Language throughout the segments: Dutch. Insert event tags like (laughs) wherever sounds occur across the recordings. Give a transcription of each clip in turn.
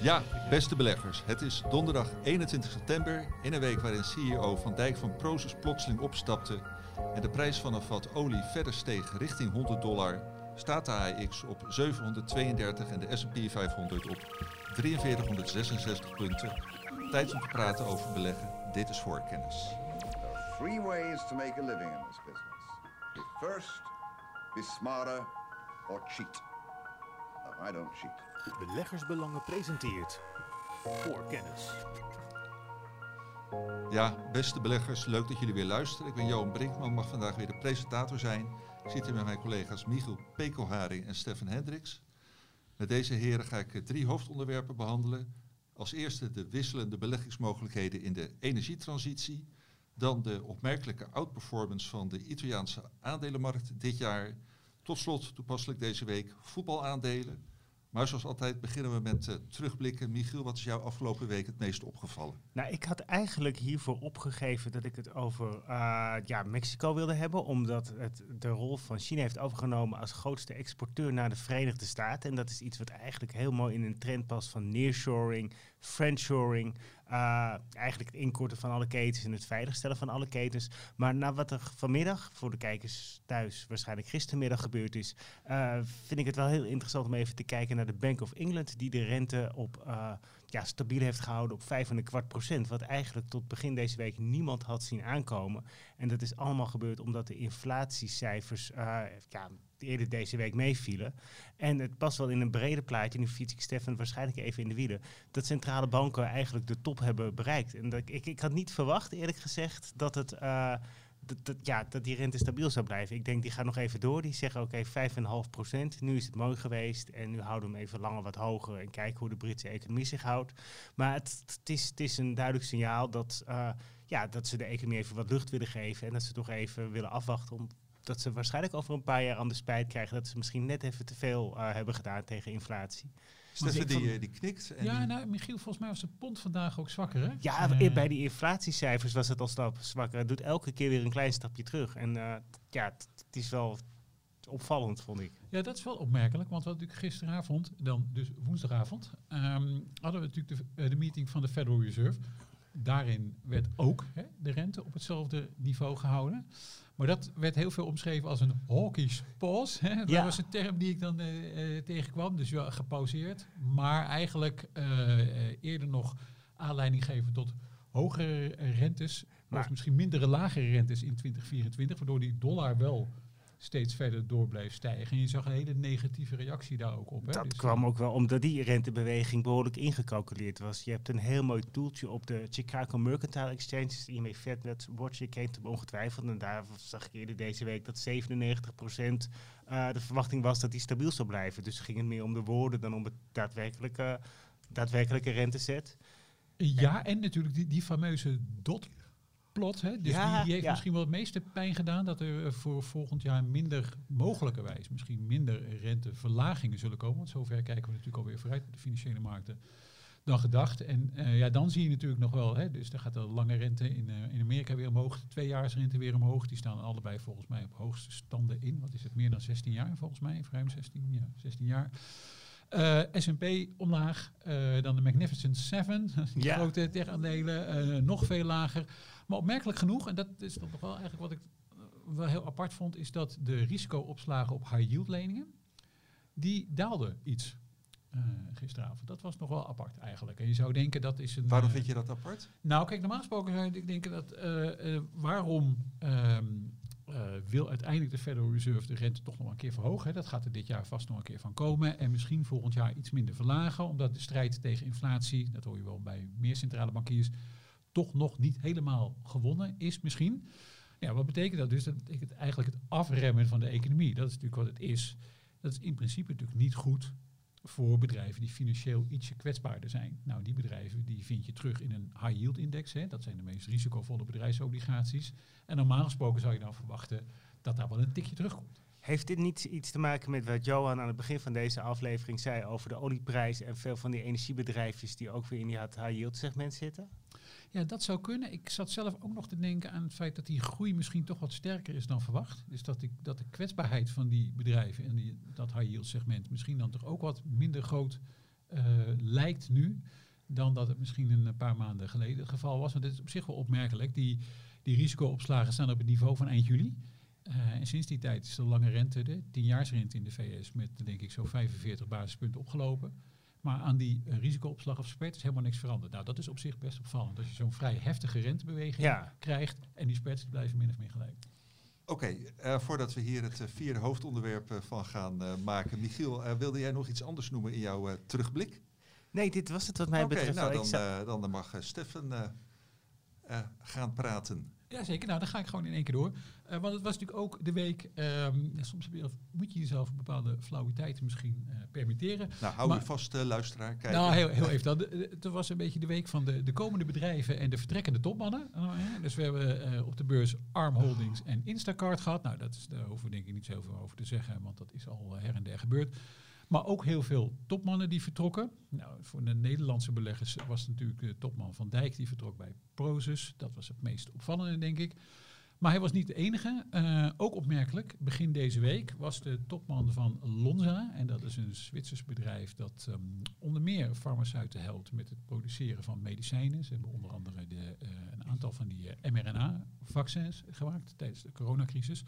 Ja, beste beleggers. Het is donderdag 21 september, in een week waarin CEO Van Dijk van Prozus plotseling opstapte en de prijs van een vat olie verder steeg richting 100 dollar, staat de AX op 732 en de S&P 500 op 4366 punten. Tijd om te praten over beleggen. Dit is voorkennis. There are three ways to make a living in this business. Be first, be smarter, or cheat. No, I don't cheat. Beleggersbelangen presenteert voor kennis. Ja, beste beleggers, leuk dat jullie weer luisteren. Ik ben Johan Brinkman, mag vandaag weer de presentator zijn. Ik zit hier met mijn collega's Michiel Pekelharing en Stefan Hendricks. Met deze heren ga ik eh, drie hoofdonderwerpen behandelen. Als eerste de wisselende beleggingsmogelijkheden in de energietransitie. Dan de opmerkelijke outperformance van de Italiaanse aandelenmarkt dit jaar. Tot slot toepasselijk deze week voetbalaandelen. Maar zoals altijd beginnen we met uh, terugblikken. Michiel, wat is jou afgelopen week het meest opgevallen? Nou, ik had eigenlijk hiervoor opgegeven dat ik het over uh, ja, Mexico wilde hebben. Omdat het de rol van China heeft overgenomen als grootste exporteur naar de Verenigde Staten. En dat is iets wat eigenlijk heel mooi in een trend past van nearshoring, friendshoring. Uh, eigenlijk het inkorten van alle ketens en het veiligstellen van alle ketens. Maar na wat er vanmiddag, voor de kijkers thuis, waarschijnlijk gistermiddag gebeurd is, uh, vind ik het wel heel interessant om even te kijken naar de Bank of England, die de rente op uh, ja, stabiel heeft gehouden op 5,25 procent. Wat eigenlijk tot begin deze week niemand had zien aankomen. En dat is allemaal gebeurd omdat de inflatiecijfers ja, eerder deze week meevielen. En het past wel in een breder plaatje, nu fiets ik Stefan waarschijnlijk even in de wielen, dat centrale banken eigenlijk de top hebben bereikt. En dat, ik, ik had niet verwacht, eerlijk gezegd, dat het... Uh, dat, dat, ja, dat die rente stabiel zou blijven. Ik denk, die gaat nog even door. Die zeggen, oké, okay, 5,5 procent. Nu is het mooi geweest. En nu houden we hem even langer wat hoger. En kijken hoe de Britse economie zich houdt. Maar het, het, is, het is een duidelijk signaal dat, uh, ja, dat ze de economie even wat lucht willen geven. En dat ze toch even willen afwachten om dat ze waarschijnlijk over een paar jaar aan de spijt krijgen dat ze misschien net even te veel uh, hebben gedaan tegen inflatie. Stefan die, uh, die knikt. En ja, die... nou, Michiel, volgens mij was de pond vandaag ook zwakker, hè? Ja, uh, bij die inflatiecijfers was het al stap zwakker. Het doet elke keer weer een klein stapje terug. En ja, het is wel opvallend, vond ik. Ja, dat is wel opmerkelijk, want wat natuurlijk gisteravond, dan dus woensdagavond, um, hadden we natuurlijk de, de meeting van de Federal Reserve. Daarin werd ook hè, de rente op hetzelfde niveau gehouden. Maar dat werd heel veel omschreven als een hawkish pause. Hè. Dat ja. was een term die ik dan uh, uh, tegenkwam. Dus ja, gepauzeerd. Maar eigenlijk uh, eerder nog aanleiding geven tot hogere rentes. Maar of misschien mindere lagere rentes in 2024. Waardoor die dollar wel steeds verder door bleef stijgen. En je zag een hele negatieve reactie daar ook op. Hè? Dat dus kwam ook wel omdat die rentebeweging behoorlijk ingecalculeerd was. Je hebt een heel mooi toeltje op de Chicago Mercantile Exchange, hiermee Fed Watch, je kent hem ongetwijfeld. En daar zag ik eerder deze week dat 97% uh, de verwachting was dat die stabiel zou blijven. Dus ging het meer om de woorden dan om het daadwerkelijke, daadwerkelijke rentezet. Ja, en natuurlijk die, die fameuze dot plot. Hè? Dus ja, die, die, heeft ja. misschien wel het meeste pijn gedaan dat er voor volgend jaar minder mogelijkerwijs, misschien minder renteverlagingen zullen komen. Want zover kijken we natuurlijk alweer vooruit op de financiële markten dan gedacht. En uh, ja, dan zie je natuurlijk nog wel, hè, dus er gaat de lange rente in, uh, in Amerika weer omhoog, de tweejaarsrente weer omhoog. Die staan allebei volgens mij op hoogste standen in. Wat is het, meer dan 16 jaar volgens mij, ruim 16, ja, 16 jaar. Uh, S&P omlaag, uh, dan de Magnificent Seven, (laughs) ja. grote tech-aandelen, uh, nog veel lager. Maar opmerkelijk genoeg, en dat is toch nog wel eigenlijk wat ik wel heel apart vond, is dat de risicoopslagen op high-yield leningen, die daalden iets gisteravond. Dat was nog wel apart eigenlijk. En je zou denken dat is een... Waarom vind je dat apart? Nou, kijk, normaal gesproken zou ik denken dat waarom... Um, uh, wil uiteindelijk de Federal Reserve de rente toch nog een keer verhogen. Hè. Dat gaat er dit jaar vast nog een keer van komen. En misschien volgend jaar iets minder verlagen. Omdat de strijd tegen inflatie, dat hoor je wel bij meer centrale bankiers, toch nog niet helemaal gewonnen is misschien. Ja, wat betekent dat dus? Dat betekent eigenlijk het afremmen van de economie. Dat is natuurlijk wat het is. Dat is in principe natuurlijk niet goed voor bedrijven die financieel ietsje kwetsbaarder zijn. Nou, die bedrijven die vind je terug in een high yield index. Hè. Dat zijn de meest risicovolle bedrijfsobligaties. En normaal gesproken zou je dan verwachten dat daar wel een tikje terugkomt. Heeft dit niet iets te maken met wat Johan aan het begin van deze aflevering zei over de olieprijs en veel van die energiebedrijfjes die ook weer in die high yield segment zitten? Ja, dat zou kunnen. Ik zat zelf ook nog te denken aan het feit dat die groei misschien toch wat sterker is dan verwacht. Dus dat, die, dat de kwetsbaarheid van die bedrijven en die, dat high yield segment misschien dan toch ook wat minder groot lijkt nu dan dat het misschien een paar maanden geleden het geval was. Want het is op zich wel opmerkelijk. Die, die risicoopslagen staan op het niveau van eind juli. en sinds die tijd is de lange rente, de tienjaarsrente in de VS, met denk ik zo 45 basispunten opgelopen. Maar aan die uh, risicoopslag of spread is helemaal niks veranderd. Nou, dat is op zich best opvallend. Als je zo'n vrij heftige rentebeweging krijgt en die spreads blijven min of meer gelijk. Oké, eh, voordat we hier het uh, vierde hoofdonderwerp van gaan maken. Michiel, wilde jij nog iets anders noemen in jouw terugblik? Nee, dit was het wat mij betreft. Nou, dan, dan mag Stefan gaan praten. Jazeker, nou dan ga ik gewoon in één keer door. Uh, want het was natuurlijk ook de week, um, soms je, moet je jezelf bepaalde flauwiteiten misschien uh, permitteren. Nou, hou maar, je vast, uh, luisteraar. Kijk. Nou, heel, heel even dan. Het was een beetje de week van de, de komende bedrijven en de vertrekkende topmannen. dus we hebben op de beurs Arm Holdings en Instacart gehad. Nou, dat is, daar hoeven we denk ik niet zoveel over te zeggen, want dat is al her en der gebeurd. Maar ook heel veel topmannen die vertrokken. Nou, voor de Nederlandse beleggers was natuurlijk de topman Van Dijk die vertrok bij Prozus. Dat was het meest opvallende, denk ik. Maar hij was niet de enige. Uh, ook opmerkelijk, begin deze week was de topman van Lonza. En dat is een Zwitsers bedrijf dat um, onder meer farmaceuten helpt met het produceren van medicijnen. Ze hebben onder andere de, uh, een aantal van die uh, mRNA-vaccins gemaakt tijdens de coronacrisis.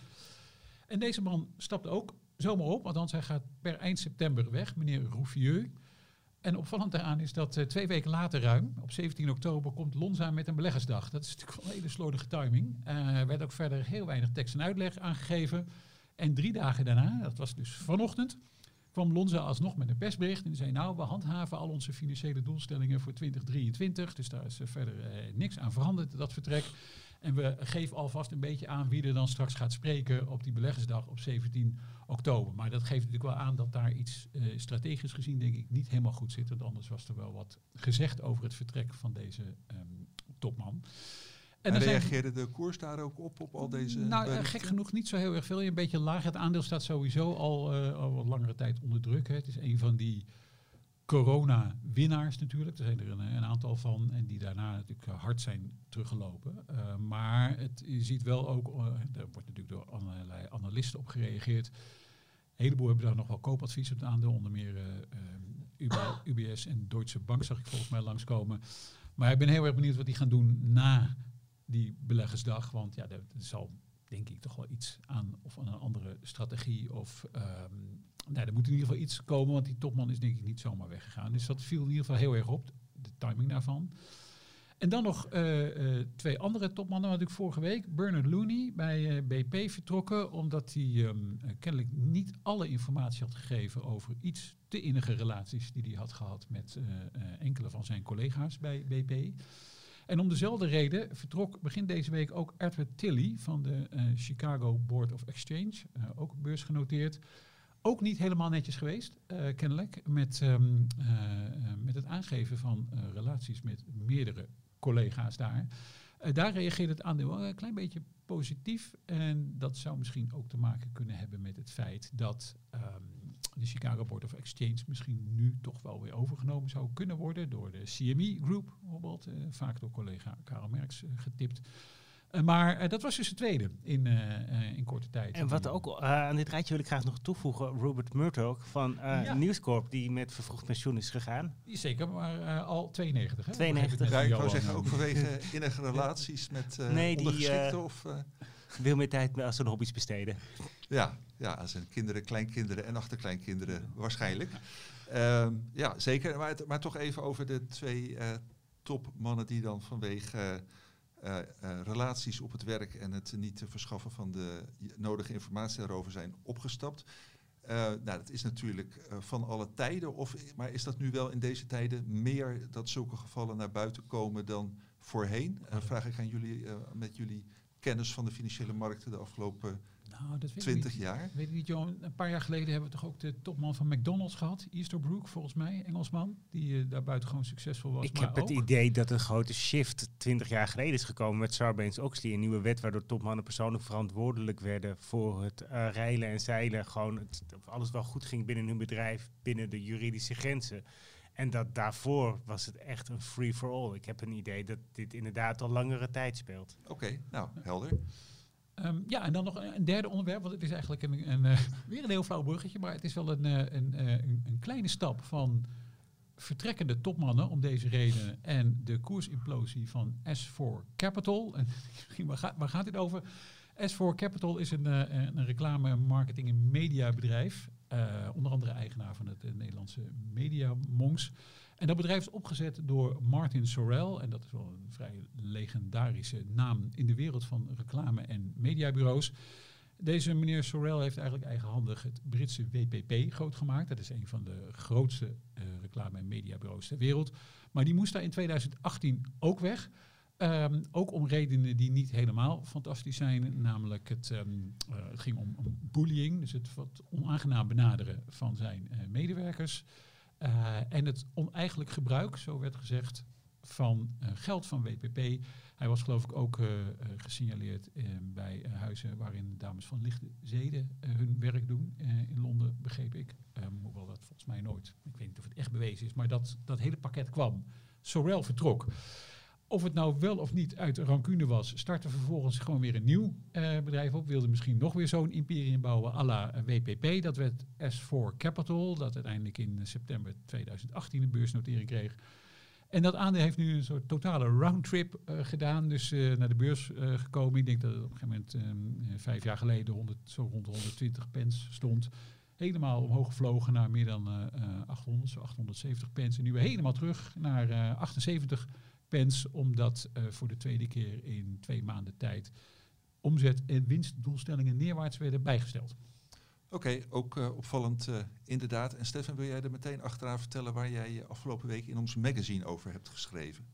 En deze man stapte ook zomaar op, althans hij gaat per eind september weg, meneer Roufieux. En opvallend daaraan is dat uh, twee weken later ruim, op 17 oktober, komt Lonza met een beleggersdag. Dat is natuurlijk wel een hele slordige timing. Uh, er werd ook verder heel weinig tekst en uitleg aangegeven. En drie dagen daarna, dat was dus vanochtend, kwam Lonza alsnog met een persbericht. En zei, nou, we handhaven al onze financiële doelstellingen voor 2023. Dus daar is uh, verder niks aan veranderd, dat vertrek. En we geven alvast een beetje aan wie er dan straks gaat spreken op die beleggersdag op 17 oktober. Maar dat geeft natuurlijk wel aan dat daar iets uh, strategisch gezien, denk ik, niet helemaal goed zit. Want anders was er wel wat gezegd over het vertrek van deze um, topman. En, en reageerde de koers daar ook op, op al deze... Nou, gek genoeg niet zo heel erg veel. Een beetje laag. Het aandeel staat sowieso al, uh, al wat langere tijd onder druk. Hè. Het is een van die corona-winnaars natuurlijk. Er zijn er een, een, aantal van en die daarna natuurlijk hard zijn teruggelopen. Uh, maar het, je ziet wel ook, uh, er wordt natuurlijk door allerlei analisten op gereageerd. Een heleboel hebben daar nog wel koopadvies op het aandeel, onder meer uh, UBS (clears throat) en Deutsche Bank zag ik volgens mij langskomen. Maar ik ben heel erg benieuwd wat die gaan doen na die beleggersdag. Want ja, er zal denk ik toch wel iets aan of aan een andere strategie of um, nou, er moet in ieder geval iets komen, want die topman is denk ik niet zomaar weggegaan. Dus dat viel in ieder geval heel erg op, de timing daarvan. En dan nog uh, uh, twee andere topmannen. Natuurlijk vorige week Bernard Looney bij uh, BP vertrokken. Omdat hij um, kennelijk niet alle informatie had gegeven over iets te innige relaties die hij had gehad met enkele van zijn collega's bij BP. En om dezelfde reden vertrok begin deze week ook Edward Tilley van de Chicago Board of Exchange. ook beursgenoteerd ook niet helemaal netjes geweest, uh, kennelijk, met, uh, met het aangeven van relaties met meerdere collega's daar. daar reageerde het aandeel een klein beetje positief. En dat zou misschien ook te maken kunnen hebben met het feit dat um, de Chicago Board of Exchange misschien nu toch wel weer overgenomen zou kunnen worden door de CME Group, bijvoorbeeld, vaak door collega Karel Merks getipt. Uh, maar uh, dat was dus de tweede in, uh, in korte tijd. En wat ook aan dit rijtje wil ik graag nog toevoegen, Robert Murdoch van ja. News Corp, die met vervroegd pensioen is gegaan. Zeker, maar al 92. Hè? 92. Ja, ik zou zeggen, ook vanwege (laughs) innige relaties met nee, die, of... wil meer tijd aan zijn hobby's besteden. Ja, ja, zijn kinderen, kleinkinderen en achterkleinkinderen waarschijnlijk. Ehm, ja, zeker. Maar, maar toch even over de twee topmannen die dan vanwege uh, uh, relaties op het werk en het niet verschaffen van de nodige informatie daarover zijn opgestapt. Uh, nou, dat is natuurlijk van alle tijden, of, maar is dat nu wel in deze tijden meer dat zulke gevallen naar buiten komen dan voorheen? vraag ik aan jullie, met jullie kennis van de financiële markten de afgelopen nou, dat weet 20 jaar. Weet ik niet, Johan. Een paar jaar geleden hebben we toch ook de topman van McDonald's gehad, Easterbrook volgens mij, Engelsman, die uh, daar buitengewoon succesvol was. Ik heb het idee dat een grote shift 20 jaar geleden is gekomen met Sarbanes-Oxley, een nieuwe wet waardoor topmannen persoonlijk verantwoordelijk werden voor het uh, reilen en zeilen. Gewoon het, alles wel goed ging binnen hun bedrijf, binnen de juridische grenzen. En dat daarvoor was het echt een free for all. Ik heb een idee dat dit inderdaad al langere tijd speelt. Oké, nou helder. Um, ja, en dan nog een, derde onderwerp, want het is eigenlijk een, een uh, (laughs) weer een heel flauw bruggetje, maar het is wel een, uh, een, uh, een, kleine stap van vertrekkende topmannen om deze reden en de koersimplosie van S4 Capital. En (laughs) waar, gaat, waar dit over? S4 Capital is een, een reclame, marketing en mediabedrijf. Uh, onder andere eigenaar van het Nederlandse Media Monks. En dat bedrijf is opgezet door Martin Sorrell. En dat is wel een vrij legendarische naam in de wereld van reclame- en mediabureaus. Deze meneer Sorrell heeft eigenlijk eigenhandig het Britse WPP groot gemaakt. Dat is een van de grootste uh, reclame- en mediabureaus ter wereld. Maar die moest daar in 2018 ook weg. Um, ook om redenen die niet helemaal fantastisch zijn. Namelijk het, um, uh, het ging om, bullying, dus het wat onaangenaam benaderen van zijn uh, medewerkers. Uh, en het oneigenlijk gebruik, zo werd gezegd, van geld van WPP. Hij was geloof ik ook gesignaleerd bij huizen waarin dames van lichte zeden hun werk doen. in Londen, begreep ik. hoewel dat volgens mij nooit, ik weet niet of het echt bewezen is, maar dat, dat hele pakket kwam. Sorrell vertrok. Of het nou wel of niet uit rancune was, startte vervolgens gewoon weer een nieuw uh, bedrijf op. Wilde misschien nog weer zo'n imperium bouwen à la WPP. Dat werd S4 Capital, dat uiteindelijk in september 2018 een beursnotering kreeg. En dat aandeel heeft nu een soort totale roundtrip uh, gedaan. Dus uh, naar de beurs gekomen. Ik denk dat het op een gegeven moment um, vijf jaar geleden 100, zo rond de 120 pence stond. Helemaal omhoog gevlogen naar meer dan 800, zo 870 pence. En nu weer helemaal terug naar 78 pence, omdat uh, voor de tweede keer in twee maanden tijd omzet- en winstdoelstellingen neerwaarts werden bijgesteld. Oké, okay, ook uh, opvallend uh, inderdaad. En Stefan, wil jij er meteen achteraan vertellen waar jij je afgelopen week in ons magazine over hebt geschreven?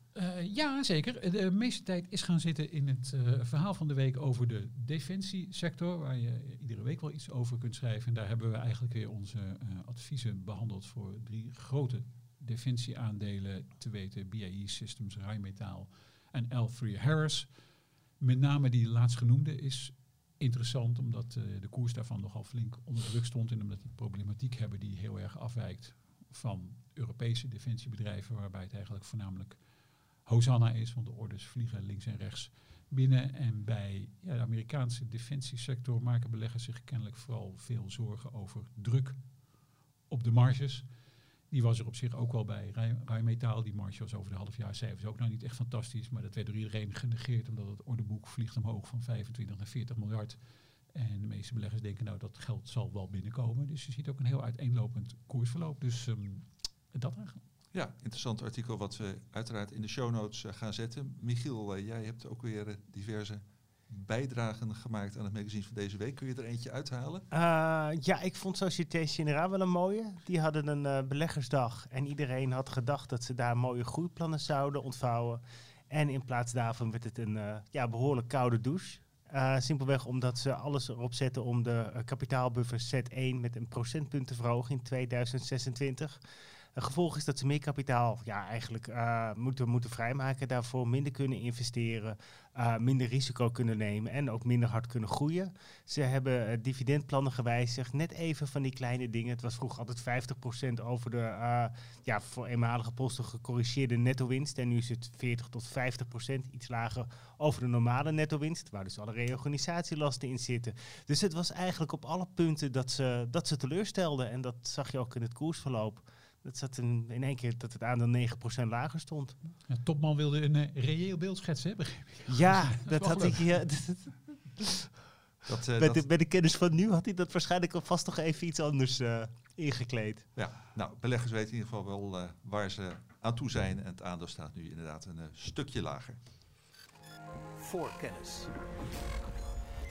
Ja, zeker. De meeste tijd is gaan zitten in het verhaal van de week over de defensiesector, waar je iedere week wel iets over kunt schrijven. En daar hebben we eigenlijk weer onze adviezen behandeld voor drie grote defensieaandelen te weten, BAE Systems, Rijnmetaal en L3 Harris. Met name die laatstgenoemde is interessant omdat uh, de koers daarvan nogal flink onder druk stond en omdat die problematiek hebben die heel erg afwijkt van Europese defensiebedrijven, waarbij het eigenlijk voornamelijk Hosanna is, want de orders vliegen links en rechts binnen. En bij ja, de Amerikaanse defensiesector maken beleggers zich kennelijk vooral veel zorgen over druk op de marges. Die was er op zich ook wel bij. Rijmetaal, die marge was over de halfjaarcijfers ook nou niet echt fantastisch. Maar dat werd door iedereen genegeerd omdat het ordeboek vliegt omhoog van 25 naar 40 miljard. En de meeste beleggers denken nou dat geld zal wel binnenkomen. Dus je ziet ook een heel uiteenlopend koersverloop. Dus um, dat eigenlijk. Ja, interessant artikel wat we uiteraard in de show notes uh, gaan zetten. Michiel, uh, jij hebt ook weer uh, diverse bijdragen gemaakt aan het magazine van deze week. Kun je er eentje uithalen? Uh, ja, ik vond Société Générale wel een mooie. Die hadden een uh, beleggersdag en iedereen had gedacht dat ze daar mooie groeiplannen zouden ontvouwen. En in plaats daarvan werd het een uh, ja, behoorlijk koude douche. simpelweg omdat ze alles erop zetten om de kapitaalbuffer Z1 met een procentpunt te verhogen in 2026. Het gevolg is dat ze meer kapitaal ja, eigenlijk uh, moeten, moeten vrijmaken, daarvoor minder kunnen investeren, uh, minder risico kunnen nemen en ook minder hard kunnen groeien. Ze hebben uh, dividendplannen gewijzigd, net even van die kleine dingen. Het was vroeger altijd 50% over de ja, voor eenmalige posten gecorrigeerde netto-winst en nu is het 40 tot 50%, iets lager over de normale netto-winst, waar dus alle reorganisatielasten in zitten. Dus het was eigenlijk op alle punten dat ze, dat ze teleurstelden en dat zag je ook in het koersverloop. Dat zat in, in één keer dat het aandeel 9% lager stond. Ja, Topman wilde een uh, reëel beeld schetsen, begreep ik. Ja, (laughs) (laughs) dat, dat had ik hier. dat, uh, bij, de, bij, de, kennis van nu had hij dat waarschijnlijk alvast nog even iets anders uh, ingekleed. Ja, nou, beleggers weten in ieder geval wel waar ze aan toe zijn. En het aandeel staat nu inderdaad een stukje lager. Voor kennis.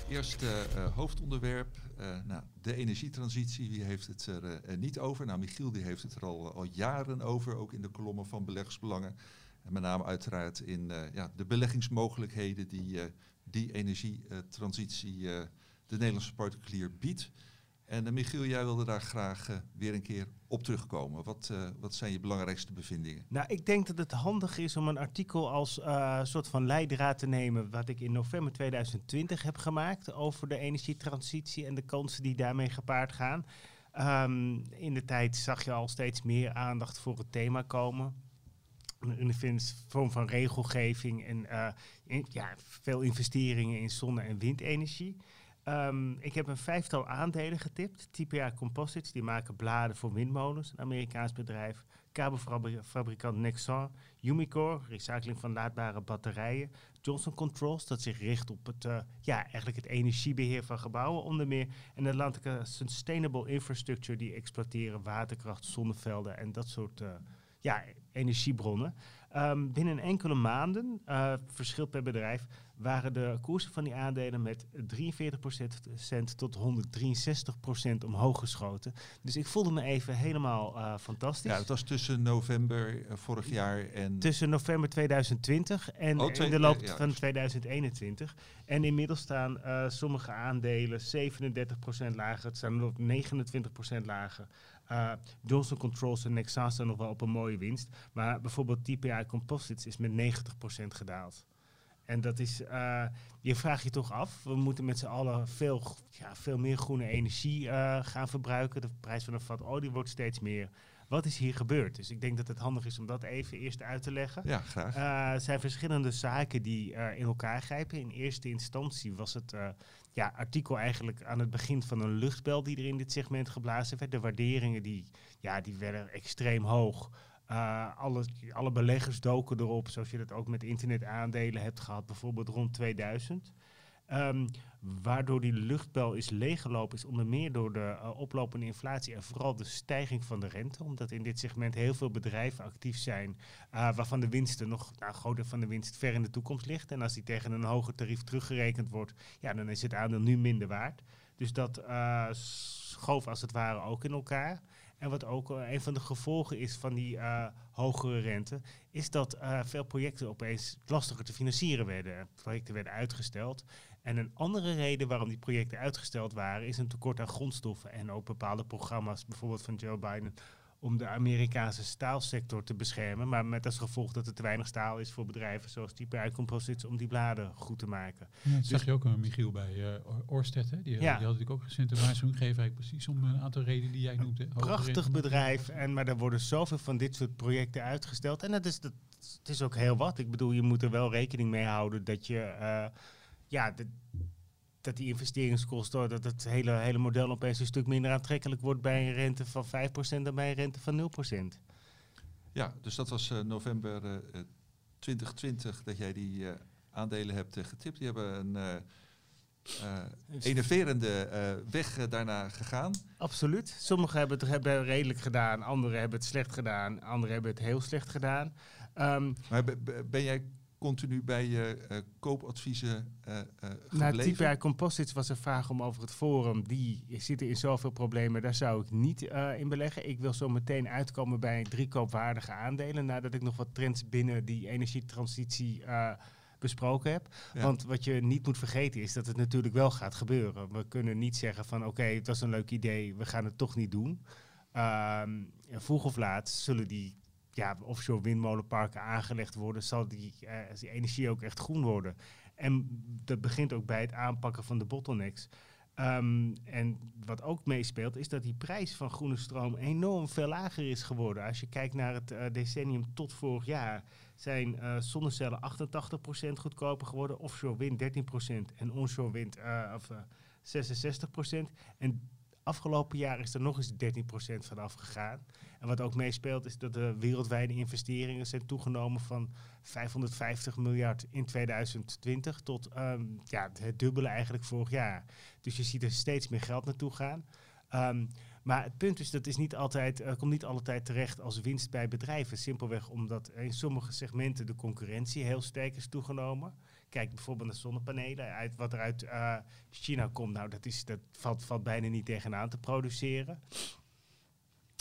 Eerste uh, hoofdonderwerp, uh, nou, de energietransitie, wie heeft het er uh, niet over? Nou, Michiel die heeft het er al, al jaren over, ook in de kolommen van beleggersbelangen. En met name uiteraard in ja, de beleggingsmogelijkheden die die energietransitie de Nederlandse particulier biedt. En Michiel, jij wilde daar graag uh, weer een keer op terugkomen. Wat, uh, wat zijn je belangrijkste bevindingen? Nou, ik denk dat het handig is om een artikel als uh, soort van leidraad te nemen... wat ik in november 2020 heb gemaakt over de energietransitie... en de kansen die daarmee gepaard gaan. Um, in de tijd zag je al steeds meer aandacht voor het thema komen... In de vorm van regelgeving en ja, veel investeringen in zonne- en windenergie... Um, ik heb een vijftal aandelen getipt. TPA Composites, die maken bladen voor windmolens, een Amerikaans bedrijf. kabelfabrikant Nexar, Umicore, recycling van laadbare batterijen, Johnson Controls, dat zich richt op het, uh, ja, eigenlijk het energiebeheer van gebouwen onder meer, en Atlantica Sustainable Infrastructure, die exploiteren waterkracht, zonnevelden en dat soort uh, ja, energiebronnen. Um, binnen enkele maanden, uh, verschil per bedrijf, waren de koersen van die aandelen met 43% tot 163% omhoog geschoten. Dus ik voelde me even helemaal uh, fantastisch. Ja, het was tussen november uh, vorig jaar en... Tussen november 2020 en oh, in de loop ja, van 2021. En inmiddels staan uh, sommige aandelen 37% lager, het staan nog 29% lager. Uh, Johnson Controls en Nexans staan nog wel op een mooie winst. Maar bijvoorbeeld TPI Composites is met 90% gedaald. En dat is, uh, je vraagt je toch af, we moeten met z'n allen veel, ja, veel meer groene energie uh, gaan verbruiken. De prijs van een vat olie wordt steeds meer. Wat is hier gebeurd? Dus ik denk dat het handig is om dat even eerst uit te leggen. Ja, graag. Uh, er zijn verschillende zaken die in elkaar grijpen. In eerste instantie was het ja, artikel eigenlijk aan het begin van een luchtbel die er in dit segment geblazen werd. De waarderingen die, ja, die werden extreem hoog. Uh, alle, alle beleggers doken erop, zoals je dat ook met internetaandelen hebt gehad, bijvoorbeeld rond 2000. Um, ehm, waardoor die luchtbel is leeggelopen, is onder meer door de uh, oplopende inflatie en vooral de stijging van de rente. Omdat in dit segment heel veel bedrijven actief zijn, uh, waarvan de winsten nog, nou, groot deel van de winst ver in de toekomst ligt. En als die tegen een hoger tarief teruggerekend wordt, ja, dan is het aandeel nu minder waard. Dus dat schoof als het ware ook in elkaar. En wat ook uh, een van de gevolgen is van die uh, hogere rente, is dat uh, veel projecten opeens lastiger te financieren werden. Projecten werden uitgesteld. En een andere reden waarom die projecten uitgesteld waren, is een tekort aan grondstoffen en ook bepaalde programma's, bijvoorbeeld van Joe Biden, om de Amerikaanse staalsector te beschermen. Maar met als gevolg dat er te weinig staal is voor bedrijven zoals TPI Composites om die bladen goed te maken. Ja, dat dus zag je ook een Michiel bij uh, Orsted. Hè? Die, ja. die had natuurlijk ook recente waarschuwing gegeven. Precies om een aantal redenen die jij noemde. Prachtig bedrijf. En, maar er worden zoveel van dit soort projecten uitgesteld. En dat is, dat, het is ook heel wat. Ik bedoel, je moet er wel rekening mee houden dat je... Uh, ja, de, dat die investeringskosten, dat het hele, hele model opeens een stuk minder aantrekkelijk wordt bij een rente van 5% dan bij een rente van 0%. Ja, dus dat was uh, november uh, 2020 dat jij die uh, aandelen hebt getipt. Die hebben een enerverende weg daarna gegaan. Absoluut. Sommigen hebben het hebben redelijk gedaan, anderen hebben het slecht gedaan, anderen hebben het heel slecht gedaan. Um, maar ben jij continu bij je uh, koopadviezen uh, Nou, TPI Composites was een vraag om over het forum. Die zitten in zoveel problemen, daar zou ik niet in beleggen. Ik wil zo meteen uitkomen bij drie koopwaardige aandelen... nadat ik nog wat trends binnen die energietransitie besproken heb. Want wat je niet moet vergeten is dat het natuurlijk wel gaat gebeuren. We kunnen niet zeggen van oké, het was een leuk idee, we gaan het toch niet doen. Ehm, vroeg of laat zullen die ja, offshore windmolenparken aangelegd worden, zal die, uh, die energie ook echt groen worden. En dat begint ook bij het aanpakken van de bottlenecks. Um, en wat ook meespeelt, is dat die prijs van groene stroom enorm veel lager is geworden. Als je kijkt naar het uh, decennium tot vorig jaar, zijn uh, zonnecellen 88% goedkoper geworden, offshore wind 13% en onshore wind of, 66%. En afgelopen jaar is er nog eens 13% van afgegaan. En wat ook meespeelt is dat de wereldwijde investeringen zijn toegenomen van 550 miljard in 2020 tot um, ja, het dubbele eigenlijk vorig jaar. Dus je ziet er steeds meer geld naartoe gaan. Um, maar het punt is, dat is niet altijd, komt niet altijd terecht als winst bij bedrijven. Simpelweg omdat in sommige segmenten de concurrentie heel sterk is toegenomen. Kijk bijvoorbeeld naar zonnepanelen. Uit, wat er uit uh, China komt, nou, dat, is, dat valt, valt bijna niet tegenaan te produceren.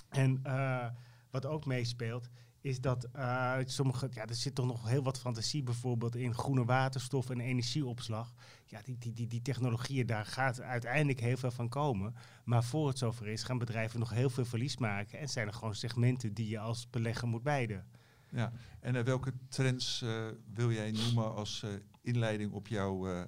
En uh, wat ook meespeelt, is dat uh, sommige, ja, er zit toch nog heel wat fantasie bijvoorbeeld in groene waterstof en energieopslag. Ja, die, die, die, die technologieën, daar gaat uiteindelijk heel veel van komen. Maar voor het zover is, gaan bedrijven nog heel veel verlies maken. En zijn er gewoon segmenten die je als belegger moet bijden. Ja, en welke trends wil jij noemen als inleiding op jouw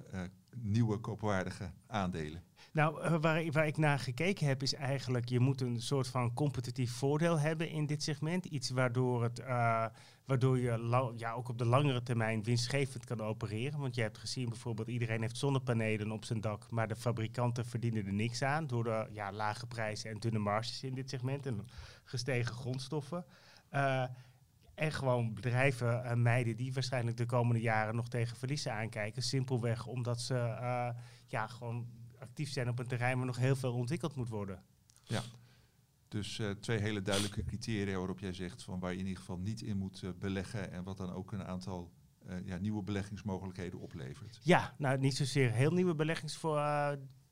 nieuwe koopwaardige aandelen? Nou, uh, waar, waar, ik naar gekeken heb, is eigenlijk, je moet een soort van competitief voordeel hebben in dit segment. Iets waardoor, het, waardoor je ja, ook op de langere termijn winstgevend kan opereren. Want je hebt gezien bijvoorbeeld, iedereen heeft zonnepanelen op zijn dak, maar de fabrikanten verdienen er niks aan door de ja, lage prijzen en dunne marges in dit segment en gestegen grondstoffen. En gewoon bedrijven uh, mijden die waarschijnlijk de komende jaren nog tegen verliezen aankijken. Simpelweg omdat ze uh, ja, gewoon actief zijn op een terrein waar nog heel veel ontwikkeld moet worden. Ja, dus uh, twee hele duidelijke criteria waarop jij zegt van waar je in ieder geval niet in moet beleggen en wat dan ook een aantal ja, nieuwe beleggingsmogelijkheden oplevert. Ja, nou niet zozeer heel nieuwe beleggings voor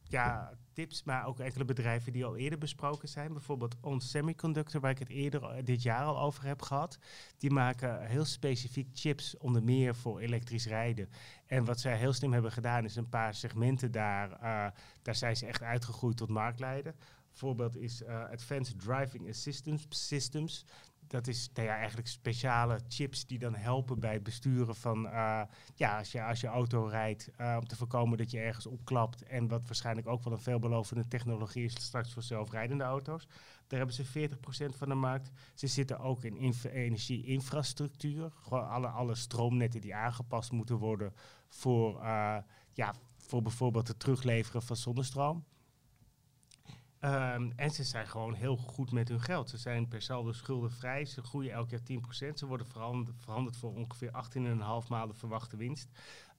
ja, tips, maar ook enkele bedrijven die al eerder besproken zijn. Bijvoorbeeld On Semiconductor, waar ik het eerder eh, dit jaar al over heb gehad. Die maken heel specifiek chips, onder meer voor elektrisch rijden. En wat zij heel slim hebben gedaan, is een paar segmenten daar, uh, daar zijn ze echt uitgegroeid tot marktleider. Voorbeeld is uh, Advanced Driving Assistance Systems dat is nou eigenlijk speciale chips die dan helpen bij het besturen van, uh, ja, als je, als je auto rijdt, uh, om te voorkomen dat je ergens opklapt. En wat waarschijnlijk ook wel een veelbelovende technologie is straks voor zelfrijdende auto's. Daar hebben ze 40% van de markt. Ze zitten ook in inf energie-infrastructuur. Gewoon alle, alle stroomnetten die aangepast moeten worden voor, uh, ja, voor bijvoorbeeld het terugleveren van zonnestroom. Um, en ze zijn gewoon heel goed met hun geld. Ze zijn per saldo schuldenvrij. Ze groeien elk jaar 10%. Ze worden veranderd, voor ongeveer 18,5 maanden verwachte winst.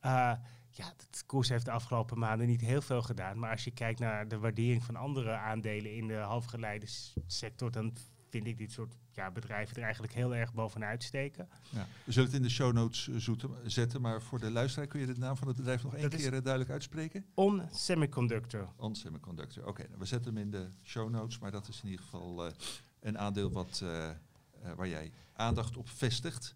Uh, ja, de koers heeft de afgelopen maanden niet heel veel gedaan. Maar als je kijkt naar de waardering van andere aandelen in de halfgeleide sector, dan vind ik dit soort ja, bedrijven er eigenlijk heel erg bovenuit steken. Ja. We zullen het in de show notes zoeten, zetten, maar voor de luisteraar kun je de naam van het bedrijf nog één keer uh, duidelijk uitspreken? On Semiconductor. On Semiconductor, oké. Okay, nou, we zetten hem in de show notes, maar dat is in ieder geval uh, een aandeel wat, waar jij aandacht op vestigt.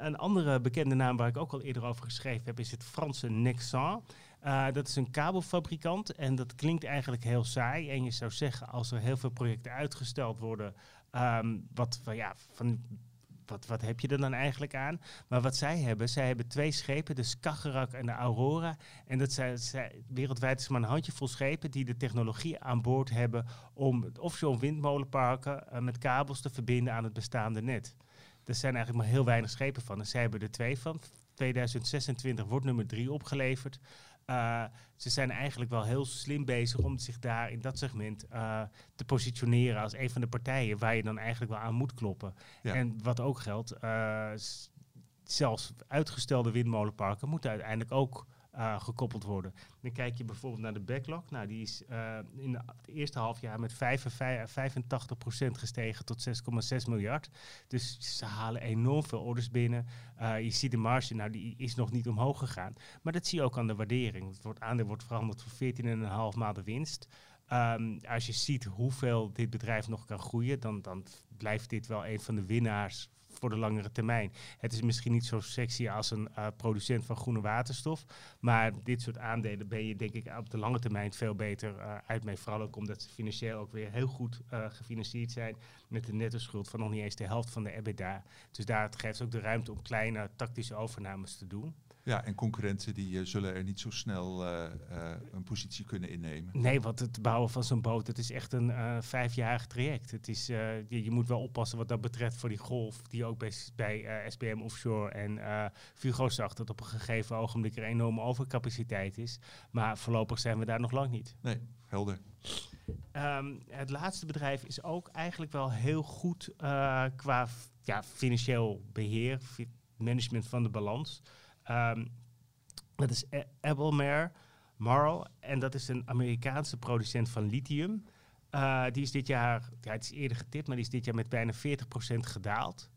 een andere bekende naam waar ik ook al eerder over geschreven heb, is het Franse Nexan. Uh, dat is een kabelfabrikant en dat klinkt eigenlijk heel saai. En je zou zeggen, als er heel veel projecten uitgesteld worden, Um, wat, ja, van, wat, wat heb je er dan eigenlijk aan? Maar wat zij hebben, zij hebben twee schepen, de Skagerrak en de Aurora. En dat zijn, zij, wereldwijd is maar een handjevol schepen die de technologie aan boord hebben om offshore windmolenparken uh, met kabels te verbinden aan het bestaande net. Er zijn eigenlijk maar heel weinig schepen van. En zij hebben er twee van. 2026 wordt nummer drie opgeleverd. Uh, ze zijn eigenlijk wel heel slim bezig om zich daar in dat segment uh, te positioneren als een van de partijen waar je dan eigenlijk wel aan moet kloppen. Ja. En wat ook geldt, uh, zelfs uitgestelde windmolenparken moeten uiteindelijk ook uh, gekoppeld worden. Dan kijk je bijvoorbeeld naar de backlog. Nou, die is uh, in het eerste halfjaar met 85% gestegen tot 6,6 miljard. Dus ze halen enorm veel orders binnen. Uh, je ziet de marge, nou, die is nog niet omhoog gegaan. Maar dat zie je ook aan de waardering. Het wordt, aandeel wordt veranderd voor 14,5 maanden winst. Um, als je ziet hoeveel dit bedrijf nog kan groeien, dan, dan blijft dit wel een van de winnaars voor de langere termijn. Het is misschien niet zo sexy als een uh, producent van groene waterstof. Maar dit soort aandelen ben je denk ik op de lange termijn veel beter uh, uit mee. Vooral ook omdat ze financieel ook weer heel goed uh, gefinancierd zijn. Met een netto schuld van nog niet eens de helft van de EBITDA. Dus daar geeft ook de ruimte om kleine tactische overnames te doen. Ja, en concurrenten die uh, zullen er niet zo snel uh, uh, een positie kunnen innemen. Nee, want het bouwen van zo'n boot, het is echt een vijfjarig traject. Het is, je, je, moet wel oppassen wat dat betreft voor die golf, die ook bij, bij SBM Offshore en Fugo zag, dat op een gegeven ogenblik er enorme overcapaciteit is. Maar voorlopig zijn we daar nog lang niet. Nee, helder. Um, het laatste bedrijf is ook eigenlijk wel heel goed qua ja, financieel beheer, management van de balans. Um, dat is Abelmare Marl. En dat is een Amerikaanse producent van lithium. Uh, die is dit jaar, ja, het is eerder getipt, maar die is dit jaar met bijna 40% gedaald.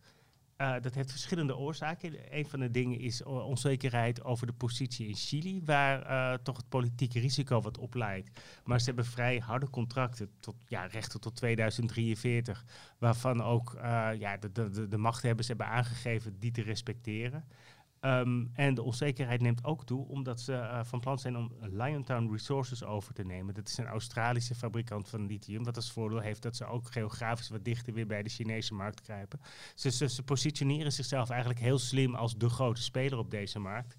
Uh, dat heeft verschillende oorzaken. Een van de dingen is onzekerheid over de positie in Chili, waar toch het politieke risico wat op leidt. Maar ze hebben vrij harde contracten, tot, ja, rechten tot 2043, waarvan ook ja, de, de, de machthebbers hebben aangegeven die te respecteren. Um, en de onzekerheid neemt ook toe omdat ze uh, van plan zijn om Liontown Resources over te nemen. Dat is een Australische fabrikant van lithium, wat als voordeel heeft dat ze ook geografisch wat dichter weer bij de Chinese markt kruipen. Ze, ze, positioneren zichzelf eigenlijk heel slim als de grote speler op deze markt.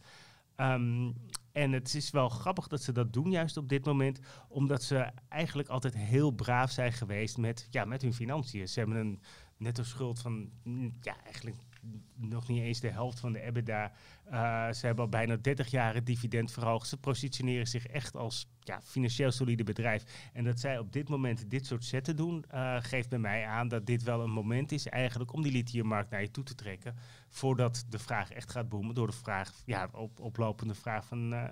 Um, en het is wel grappig dat ze dat doen, juist op dit moment, omdat ze eigenlijk altijd heel braaf zijn geweest met, ja, met hun financiën. Ze hebben een netto schuld van mm, ja, eigenlijk nog niet eens de helft van de EBITDA. Uh, ze hebben al bijna 30 jaar het dividend verhoogd. Ze positioneren zich echt als ja, financieel solide bedrijf. En dat zij op dit moment dit soort zetten doen, uh, geeft bij mij aan dat dit wel een moment is eigenlijk om die lithiummarkt naar je toe te trekken. Voordat de vraag echt gaat boomen door de vraag, ja, op, oplopende vraag van, uh,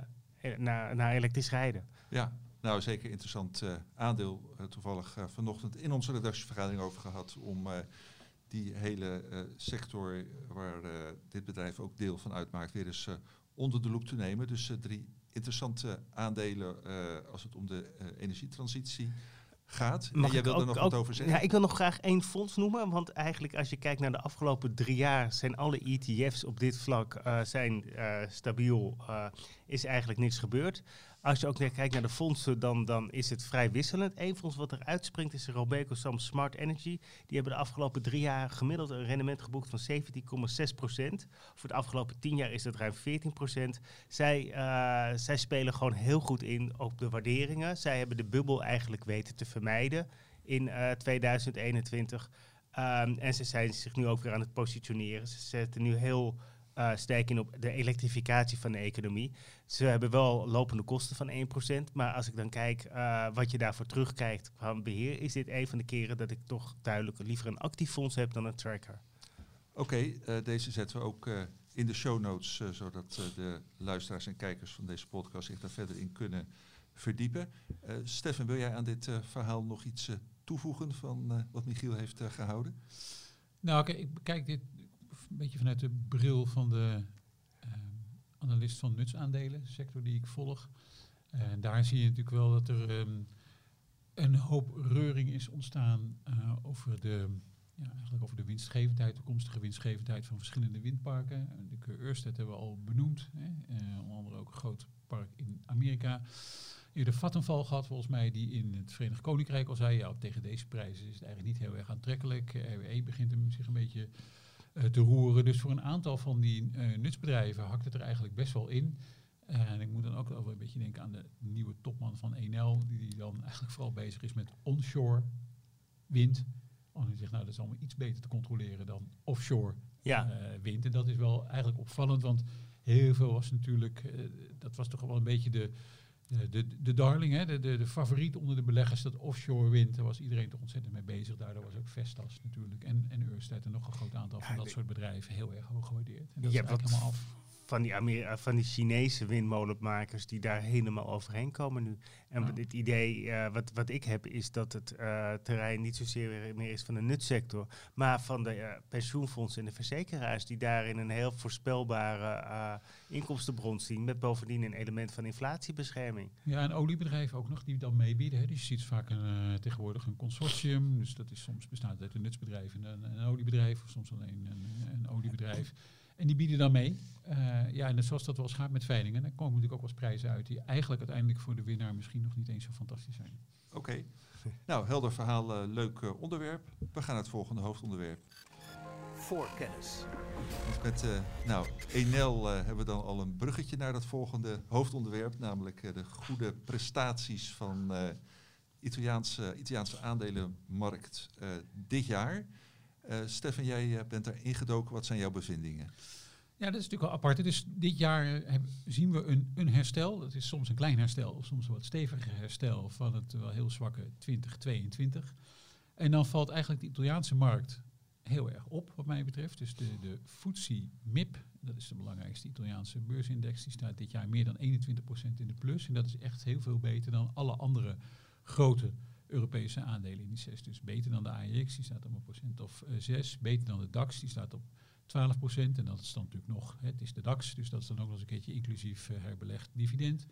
naar, naar elektrisch rijden. Ja, nou, zeker interessant aandeel. Toevallig vanochtend in onze redactievergadering over gehad om die hele sector waar dit bedrijf ook deel van uitmaakt weer eens onder de loep te nemen. Dus drie interessante aandelen als het om de energietransitie gaat. Mag en jij wil er nog wat over zeggen? Ja, ik wil nog graag één fonds noemen. Want eigenlijk als je kijkt naar de afgelopen drie jaar... zijn alle ETF's op dit vlak zijn, stabiel. is eigenlijk niks gebeurd. Als je ook kijkt naar de fondsen, dan, dan is het vrij wisselend. Eén fonds wat er uitspringt is de Robeco Smart Energy. Die hebben de afgelopen drie jaar gemiddeld een rendement geboekt van 17,6 procent. Voor de afgelopen tien jaar is dat ruim 14 procent. Zij, uh, zij spelen gewoon heel goed in op de waarderingen. Zij hebben de bubbel eigenlijk weten te vermijden in uh, 2021. Um, en ze zijn zich nu ook weer aan het positioneren. Ze zetten nu heel uh, sterk in op de elektrificatie van de economie. Ze hebben wel lopende kosten van 1%. Maar als ik dan kijk uh, wat je daarvoor terugkrijgt van beheer, is dit een van de keren dat ik toch duidelijk liever een actief fonds heb dan een tracker. Oké, okay, uh, deze zetten we ook in de show notes, zodat de luisteraars en kijkers van deze podcast zich daar verder in kunnen verdiepen. Stefan, wil jij aan dit verhaal nog iets toevoegen van wat Michiel heeft gehouden? Nou, oké, okay, ik bekijk dit een beetje vanuit de bril van de uh, analist van nutsaandelen, sector die ik volg. En daar zie je natuurlijk wel dat er um, een hoop reuring is ontstaan uh, over de ja, eigenlijk over de winstgevendheid, toekomstige winstgevendheid van verschillende windparken. De Ørsted hebben we al benoemd, hè. Uh, onder andere ook een groot park in Amerika. Eerder Vattenval gehad, volgens mij, die in het Verenigd Koninkrijk al zei, ja, tegen deze prijzen is het eigenlijk niet heel erg aantrekkelijk. RWE begint hem zich een beetje te roeren. Dus voor een aantal van die uh, nutsbedrijven hakt het er eigenlijk best wel in. En ik moet dan ook wel een beetje denken aan de nieuwe topman van Enel, die dan eigenlijk vooral bezig is met onshore wind. Oh, hij zegt, nou, dat is allemaal iets beter te controleren dan offshore ja. wind. En dat is wel eigenlijk opvallend, want heel veel was natuurlijk, dat was toch wel een beetje de, de, de, de darling, hè, de, de, de favoriet onder de beleggers, dat offshore wind, daar was iedereen toch ontzettend mee bezig. Daardoor was ook Vestas natuurlijk en, en Ørsted en nog een groot aantal ja, van dat soort bedrijven heel erg hoog gewaardeerd. En dat je is helemaal af van die, Amer van die Chinese windmolenmakers die daar helemaal overheen komen nu. En ja. het idee uh, wat, wat ik heb is dat het uh, terrein niet zozeer meer is van de nutsector, maar van de uh, pensioenfondsen en de verzekeraars die daarin een heel voorspelbare inkomstenbron zien, met bovendien een element van inflatiebescherming. Ja, en oliebedrijven ook nog die dan meebieden. Hè. Dus je ziet vaak een, tegenwoordig een consortium, dus dat is soms bestaat uit een nutsbedrijf en een, een oliebedrijf, of soms alleen een, een oliebedrijf. En die bieden dan mee. Uh, ja, en zoals dat wel eens gaat met veilingen, dan komen natuurlijk ook wel eens prijzen uit die eigenlijk uiteindelijk voor de winnaar misschien nog niet eens zo fantastisch zijn. Oké. Okay. Nou, helder verhaal, uh, leuk uh, onderwerp. We gaan naar het volgende hoofdonderwerp. Voorkennis. Met uh, nou, Enel hebben we dan al een bruggetje naar dat volgende hoofdonderwerp, namelijk de goede prestaties van Italiaanse, Italiaanse aandelenmarkt dit jaar. Uh, Stefan, jij bent daar ingedoken. Wat zijn jouw bevindingen? Ja, dat is natuurlijk wel apart. Dus dit jaar heb, zien we een, een herstel. Dat is soms een klein herstel, of soms een wat steviger herstel van het wel heel zwakke 2022. En dan valt eigenlijk de Italiaanse markt heel erg op, wat mij betreft. Dus de, de FTSE MIP, dat is de belangrijkste Italiaanse beursindex, die staat dit jaar meer dan 21% in de plus. En dat is echt heel veel beter dan alle andere grote Europese aandelenindices. Dus beter dan de AEX, die staat op een procent of uh, 6. Beter dan de DAX, die staat op 12 procent. En dat is dan natuurlijk nog, het is de DAX, dus dat is dan ook nog eens een keertje inclusief uh, herbelegd dividend.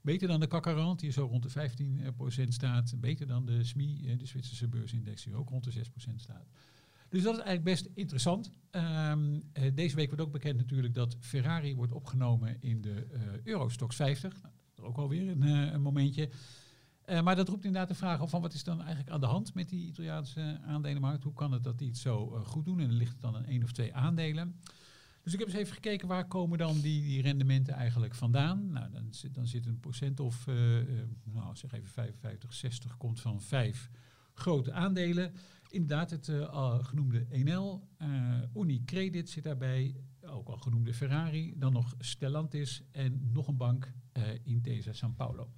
Beter dan de CAC die zo rond de 15 uh, procent staat. Beter dan de SMI, uh, de Zwitserse beursindex, die ook rond de 6 procent staat. Dus dat is eigenlijk best interessant. Um, deze week wordt ook bekend natuurlijk dat Ferrari wordt opgenomen in de Eurostox 50. Nou, ook alweer een, een momentje. Uh, maar dat roept inderdaad de vraag op van wat is dan eigenlijk aan de hand met die Italiaanse aandelenmarkt? Hoe kan het dat die zo uh, goed doen? En ligt het dan aan één of twee aandelen. Dus ik heb eens even gekeken waar komen dan die, die rendementen eigenlijk vandaan. Nou, dan zit, dan zit een procent of, uh, nou zeg even 55, 60 komt van vijf grote aandelen. Inderdaad, het genoemde Enel, Unicredit zit daarbij, ook al genoemde Ferrari, dan nog Stellantis en nog een bank, Intesa San Paulo.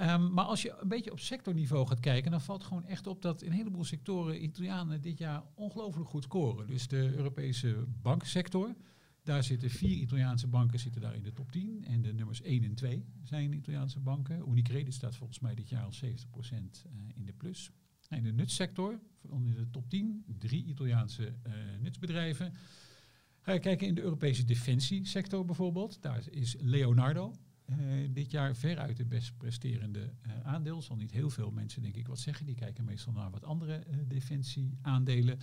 Um, maar als je een beetje op sectorniveau gaat kijken, dan valt gewoon echt op dat in een heleboel sectoren Italianen dit jaar ongelooflijk goed scoren. Dus de Europese banksector, daar zitten vier Italiaanse banken zitten daar in de top 10. En de nummers 1 en 2 zijn Italiaanse banken. Unicredit staat volgens mij dit jaar al 70% eh, in de plus. En de nutssector, onder de top 10, drie Italiaanse uh, nutsbedrijven. Ga je kijken in de Europese defensiesector bijvoorbeeld, daar is Leonardo, uh, dit jaar veruit de best presterende uh, aandeel. Zal niet heel veel mensen denk ik wat zeggen. Die kijken meestal naar wat andere uh, defensieaandelen.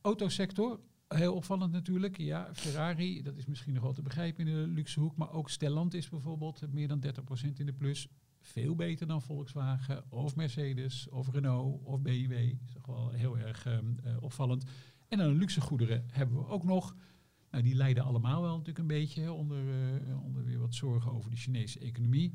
Autosector, heel opvallend natuurlijk. Ja, Ferrari, dat is misschien nog wel te begrijpen in de luxe hoek. Maar ook Stellantis bijvoorbeeld, meer dan 30% in de plus. Veel beter dan Volkswagen of Mercedes of Renault of BMW. Dat is toch wel heel erg opvallend. En dan luxe goederen hebben we ook nog. Nou, die lijden allemaal wel natuurlijk een beetje onder, uh, onder weer wat zorgen over de Chinese economie.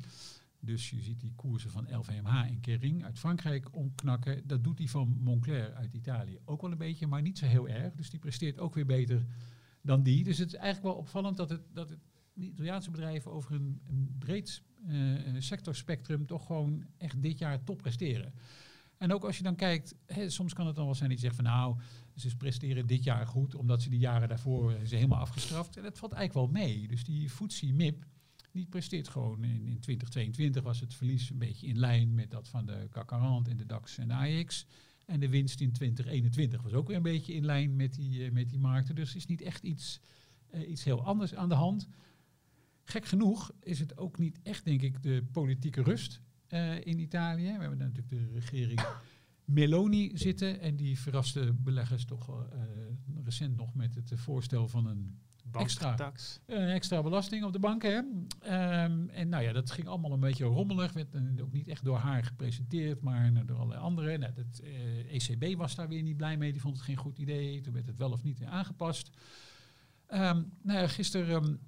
Dus je ziet die koersen van LVMH en Kering uit Frankrijk omknakken. Dat doet die van Moncler uit Italië ook wel een beetje, maar niet zo heel erg. Dus die presteert ook weer beter dan die. Dus het is eigenlijk wel opvallend dat, het, dat het, de Italiaanse bedrijven over een, een breed uh, sectorspectrum toch gewoon echt dit jaar top presteren. En ook als je dan kijkt, hè, soms kan het dan wel zijn dat je zegt van nou, ze presteren dit jaar goed, omdat ze die jaren daarvoor ze helemaal afgestraft. En dat valt eigenlijk wel mee. Dus die FTSE MIP, die presteert gewoon in, in 2022 was het verlies een beetje in lijn met dat van de CAC 40 en de DAX en de AX. En de winst in 2021 was ook weer een beetje in lijn met die, uh, met die markten. Dus is niet echt iets, uh, iets heel anders aan de hand. Gek genoeg is het ook niet echt, denk ik, de politieke rust in Italië. We hebben natuurlijk de regering Meloni zitten. En die verraste beleggers toch uh, recent nog met het voorstel van een extra, een extra belasting op de banken. Um, en nou ja, dat ging allemaal een beetje rommelig. Werd uh, ook niet echt door haar gepresenteerd, maar door allerlei anderen. Nou, het uh, ECB was daar weer niet blij mee. Die vond het geen goed idee. Toen werd het wel of niet aangepast. Um, nou ja, gisteren um,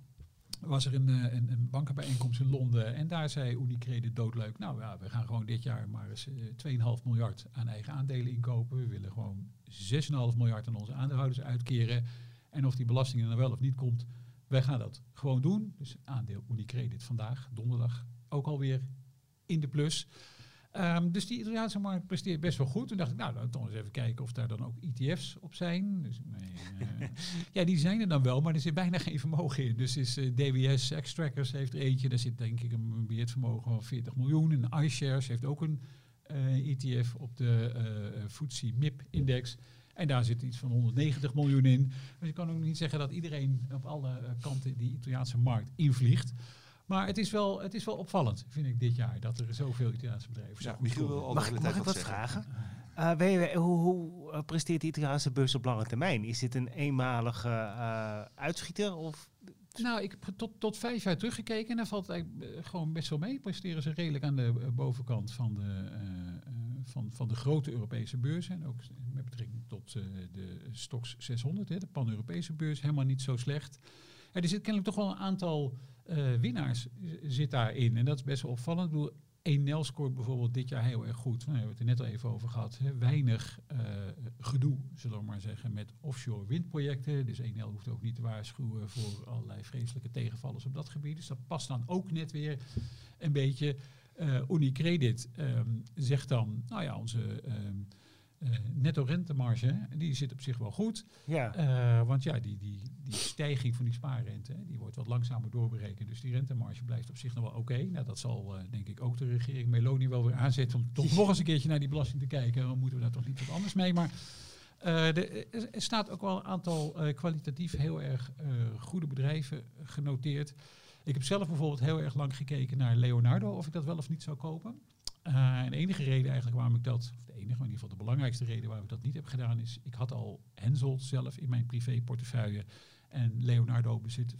was er een, een, een, bankenbijeenkomst in Londen. En daar zei Unicredit doodleuk. Nou ja, we gaan gewoon dit jaar maar eens uh, 2,5 miljard aan eigen aandelen inkopen. We willen gewoon 6,5 miljard aan onze aandeelhouders uitkeren. En of die belasting er nou wel of niet komt, wij gaan dat gewoon doen. Dus aandeel Unicredit vandaag, donderdag, ook alweer in de plus. Um, dus die Italiaanse markt presteert best wel goed. Toen dacht ik, nou, dan toch eens even kijken of daar dan ook ETF's op zijn. Dus, nee, uh, (laughs) ja, die zijn er dan wel, maar er zit bijna geen vermogen in. Dus is uh, DWS X-Trackers heeft er eentje. Daar zit denk ik een beheervermogen van 40 miljoen. En iShares heeft ook een uh, ETF op de uh, FTSE MIP-index. En daar zit iets van 190 miljoen in. Dus je kan ook niet zeggen dat iedereen op alle kanten die Italiaanse markt invliegt. Maar het is, wel, het is wel opvallend, vind ik, dit jaar, dat er zoveel Italiaanse bedrijven zijn. Ja, Michiel wil al mag, de mag ik wat vragen? Uh, weet je, hoe, hoe presteert de Italiaanse beurs op lange termijn? Is dit een eenmalige uh, uitschieter? Of? Nou, ik heb tot, tot vijf jaar teruggekeken en dan valt het eigenlijk gewoon best wel mee. Presteren ze redelijk aan de bovenkant van de, van, van de grote Europese beurzen. En ook met betrekking tot de Stox 600, hè, de pan-Europese beurs, helemaal niet zo slecht. er zit kennelijk toch wel een aantal uh, winnaars zit daarin. En dat is best wel opvallend. Ik bedoel, Enel scoort bijvoorbeeld dit jaar heel erg goed. Nou, we hebben het er net al even over gehad. Hè. Weinig uh, gedoe, zullen we maar zeggen, met offshore windprojecten. Dus Enel hoeft ook niet te waarschuwen voor allerlei vreselijke tegenvallers op dat gebied. Dus dat past dan ook net weer een beetje. Uh, Unicredit um, zegt dan, nou ja, onze... Uh, netto rentemarge, die zit op zich wel goed. Ja. Uh, want ja, die, die, die stijging van die spaarrente, die wordt wat langzamer doorberekend. Dus die rentemarge blijft op zich nog wel oké. Okay. Nou, dat zal uh, denk ik ook de regering Meloni wel weer aanzetten om toch (laughs) nog eens een keertje naar die belasting te kijken. Dan moeten we daar toch niet wat anders mee. Maar de, er staat ook wel een aantal kwalitatief heel erg goede bedrijven genoteerd. Ik heb zelf bijvoorbeeld heel erg lang gekeken naar Leonardo, of ik dat wel of niet zou kopen. En de enige reden eigenlijk waarom ik dat, of de enige, maar in ieder geval de belangrijkste reden waarom ik dat niet heb gedaan, is ik had al Henselt zelf in mijn privéportefeuille. En Leonardo bezit 25%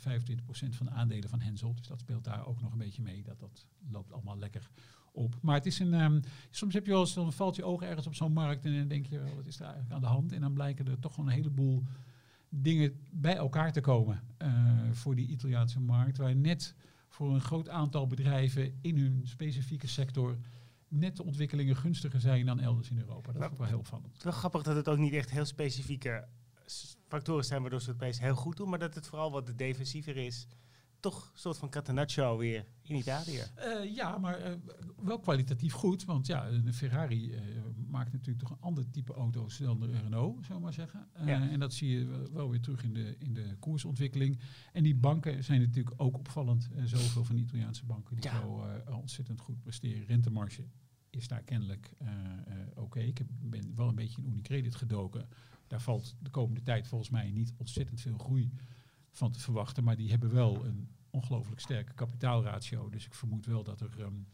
van de aandelen van Henselt. Dus dat speelt daar ook nog een beetje mee. Dat, dat loopt allemaal lekker op. Maar het is een. Um, soms heb je wel eens, dan valt je ogen ergens op zo'n markt en dan denk je, wat is er eigenlijk aan de hand? En dan blijken er toch wel een heleboel dingen bij elkaar te komen uh, voor die Italiaanse markt. Waar net voor een groot aantal bedrijven in hun specifieke sector net de ontwikkelingen gunstiger zijn dan elders in Europa. Dat is ook wel heel opvallend. Het is wel grappig dat het ook niet echt heel specifieke factoren zijn waardoor ze het opeens heel goed doen, maar dat het vooral wat defensiever is toch een soort van catenaccio weer in Italië. Uh, ja, maar uh, wel kwalitatief goed. Want ja, de Ferrari uh, maakt natuurlijk toch een ander type auto's dan de Renault, zou maar zeggen. Ja. En dat zie je wel weer terug in de, in de koersontwikkeling. En die banken zijn natuurlijk ook opvallend. zoveel van die Italiaanse banken die ja. zo ontzettend goed presteren. Rentemarge is daar kennelijk oké. Ik heb, ben wel een beetje in Unicredit gedoken. Daar valt de komende tijd volgens mij niet ontzettend veel groei van te verwachten. Maar die hebben wel een ongelooflijk sterke kapitaalratio. Dus ik vermoed wel dat er... Um,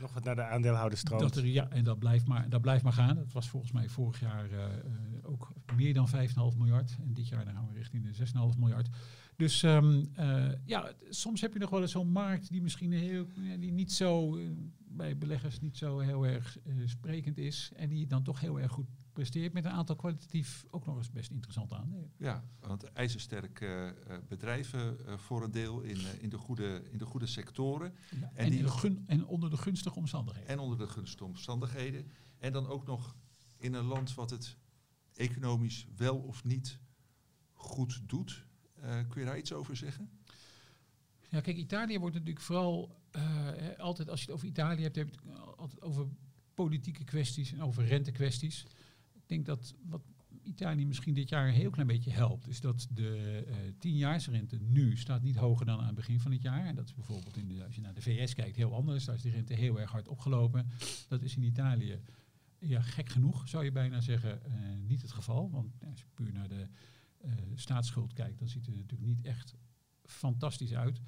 nog wat naar de aandeelhouders stroomt. Dat er, ja, en dat blijft, maar, dat blijft maar gaan. Dat was volgens mij vorig jaar uh, ook meer dan 5,5 miljard. En dit jaar dan gaan we richting de 6,5 miljard. Dus um, uh, ja, soms heb je nog wel eens zo'n markt die misschien heel, die niet zo bij beleggers niet zo heel erg sprekend is. En die dan toch heel erg goed presteert met een aantal kwalitatief ook nog eens best interessante aandelen. Ja, want ijzersterke uh, bedrijven uh, voor een deel in, in, de goede, in de goede sectoren. Ja, en, en, die gun, en onder de gunstige omstandigheden. En onder de gunstige omstandigheden. En dan ook nog in een land wat het economisch wel of niet goed doet. kun je daar iets over zeggen? Ja, kijk, Italië wordt natuurlijk vooral altijd, als je het over Italië hebt, heb je het altijd over politieke kwesties en over rentekwesties. Denk dat wat Italië misschien dit jaar een heel klein beetje helpt, is dat de uh, tienjaarsrente nu staat niet hoger dan aan het begin van het jaar. En dat is bijvoorbeeld in de, als je naar de VS kijkt heel anders. Daar is de rente heel erg hard opgelopen. Dat is in Italië, ja, gek genoeg zou je bijna zeggen, uh, niet het geval. Want als je puur naar de uh, staatsschuld kijkt, dan ziet het er natuurlijk niet echt fantastisch uit.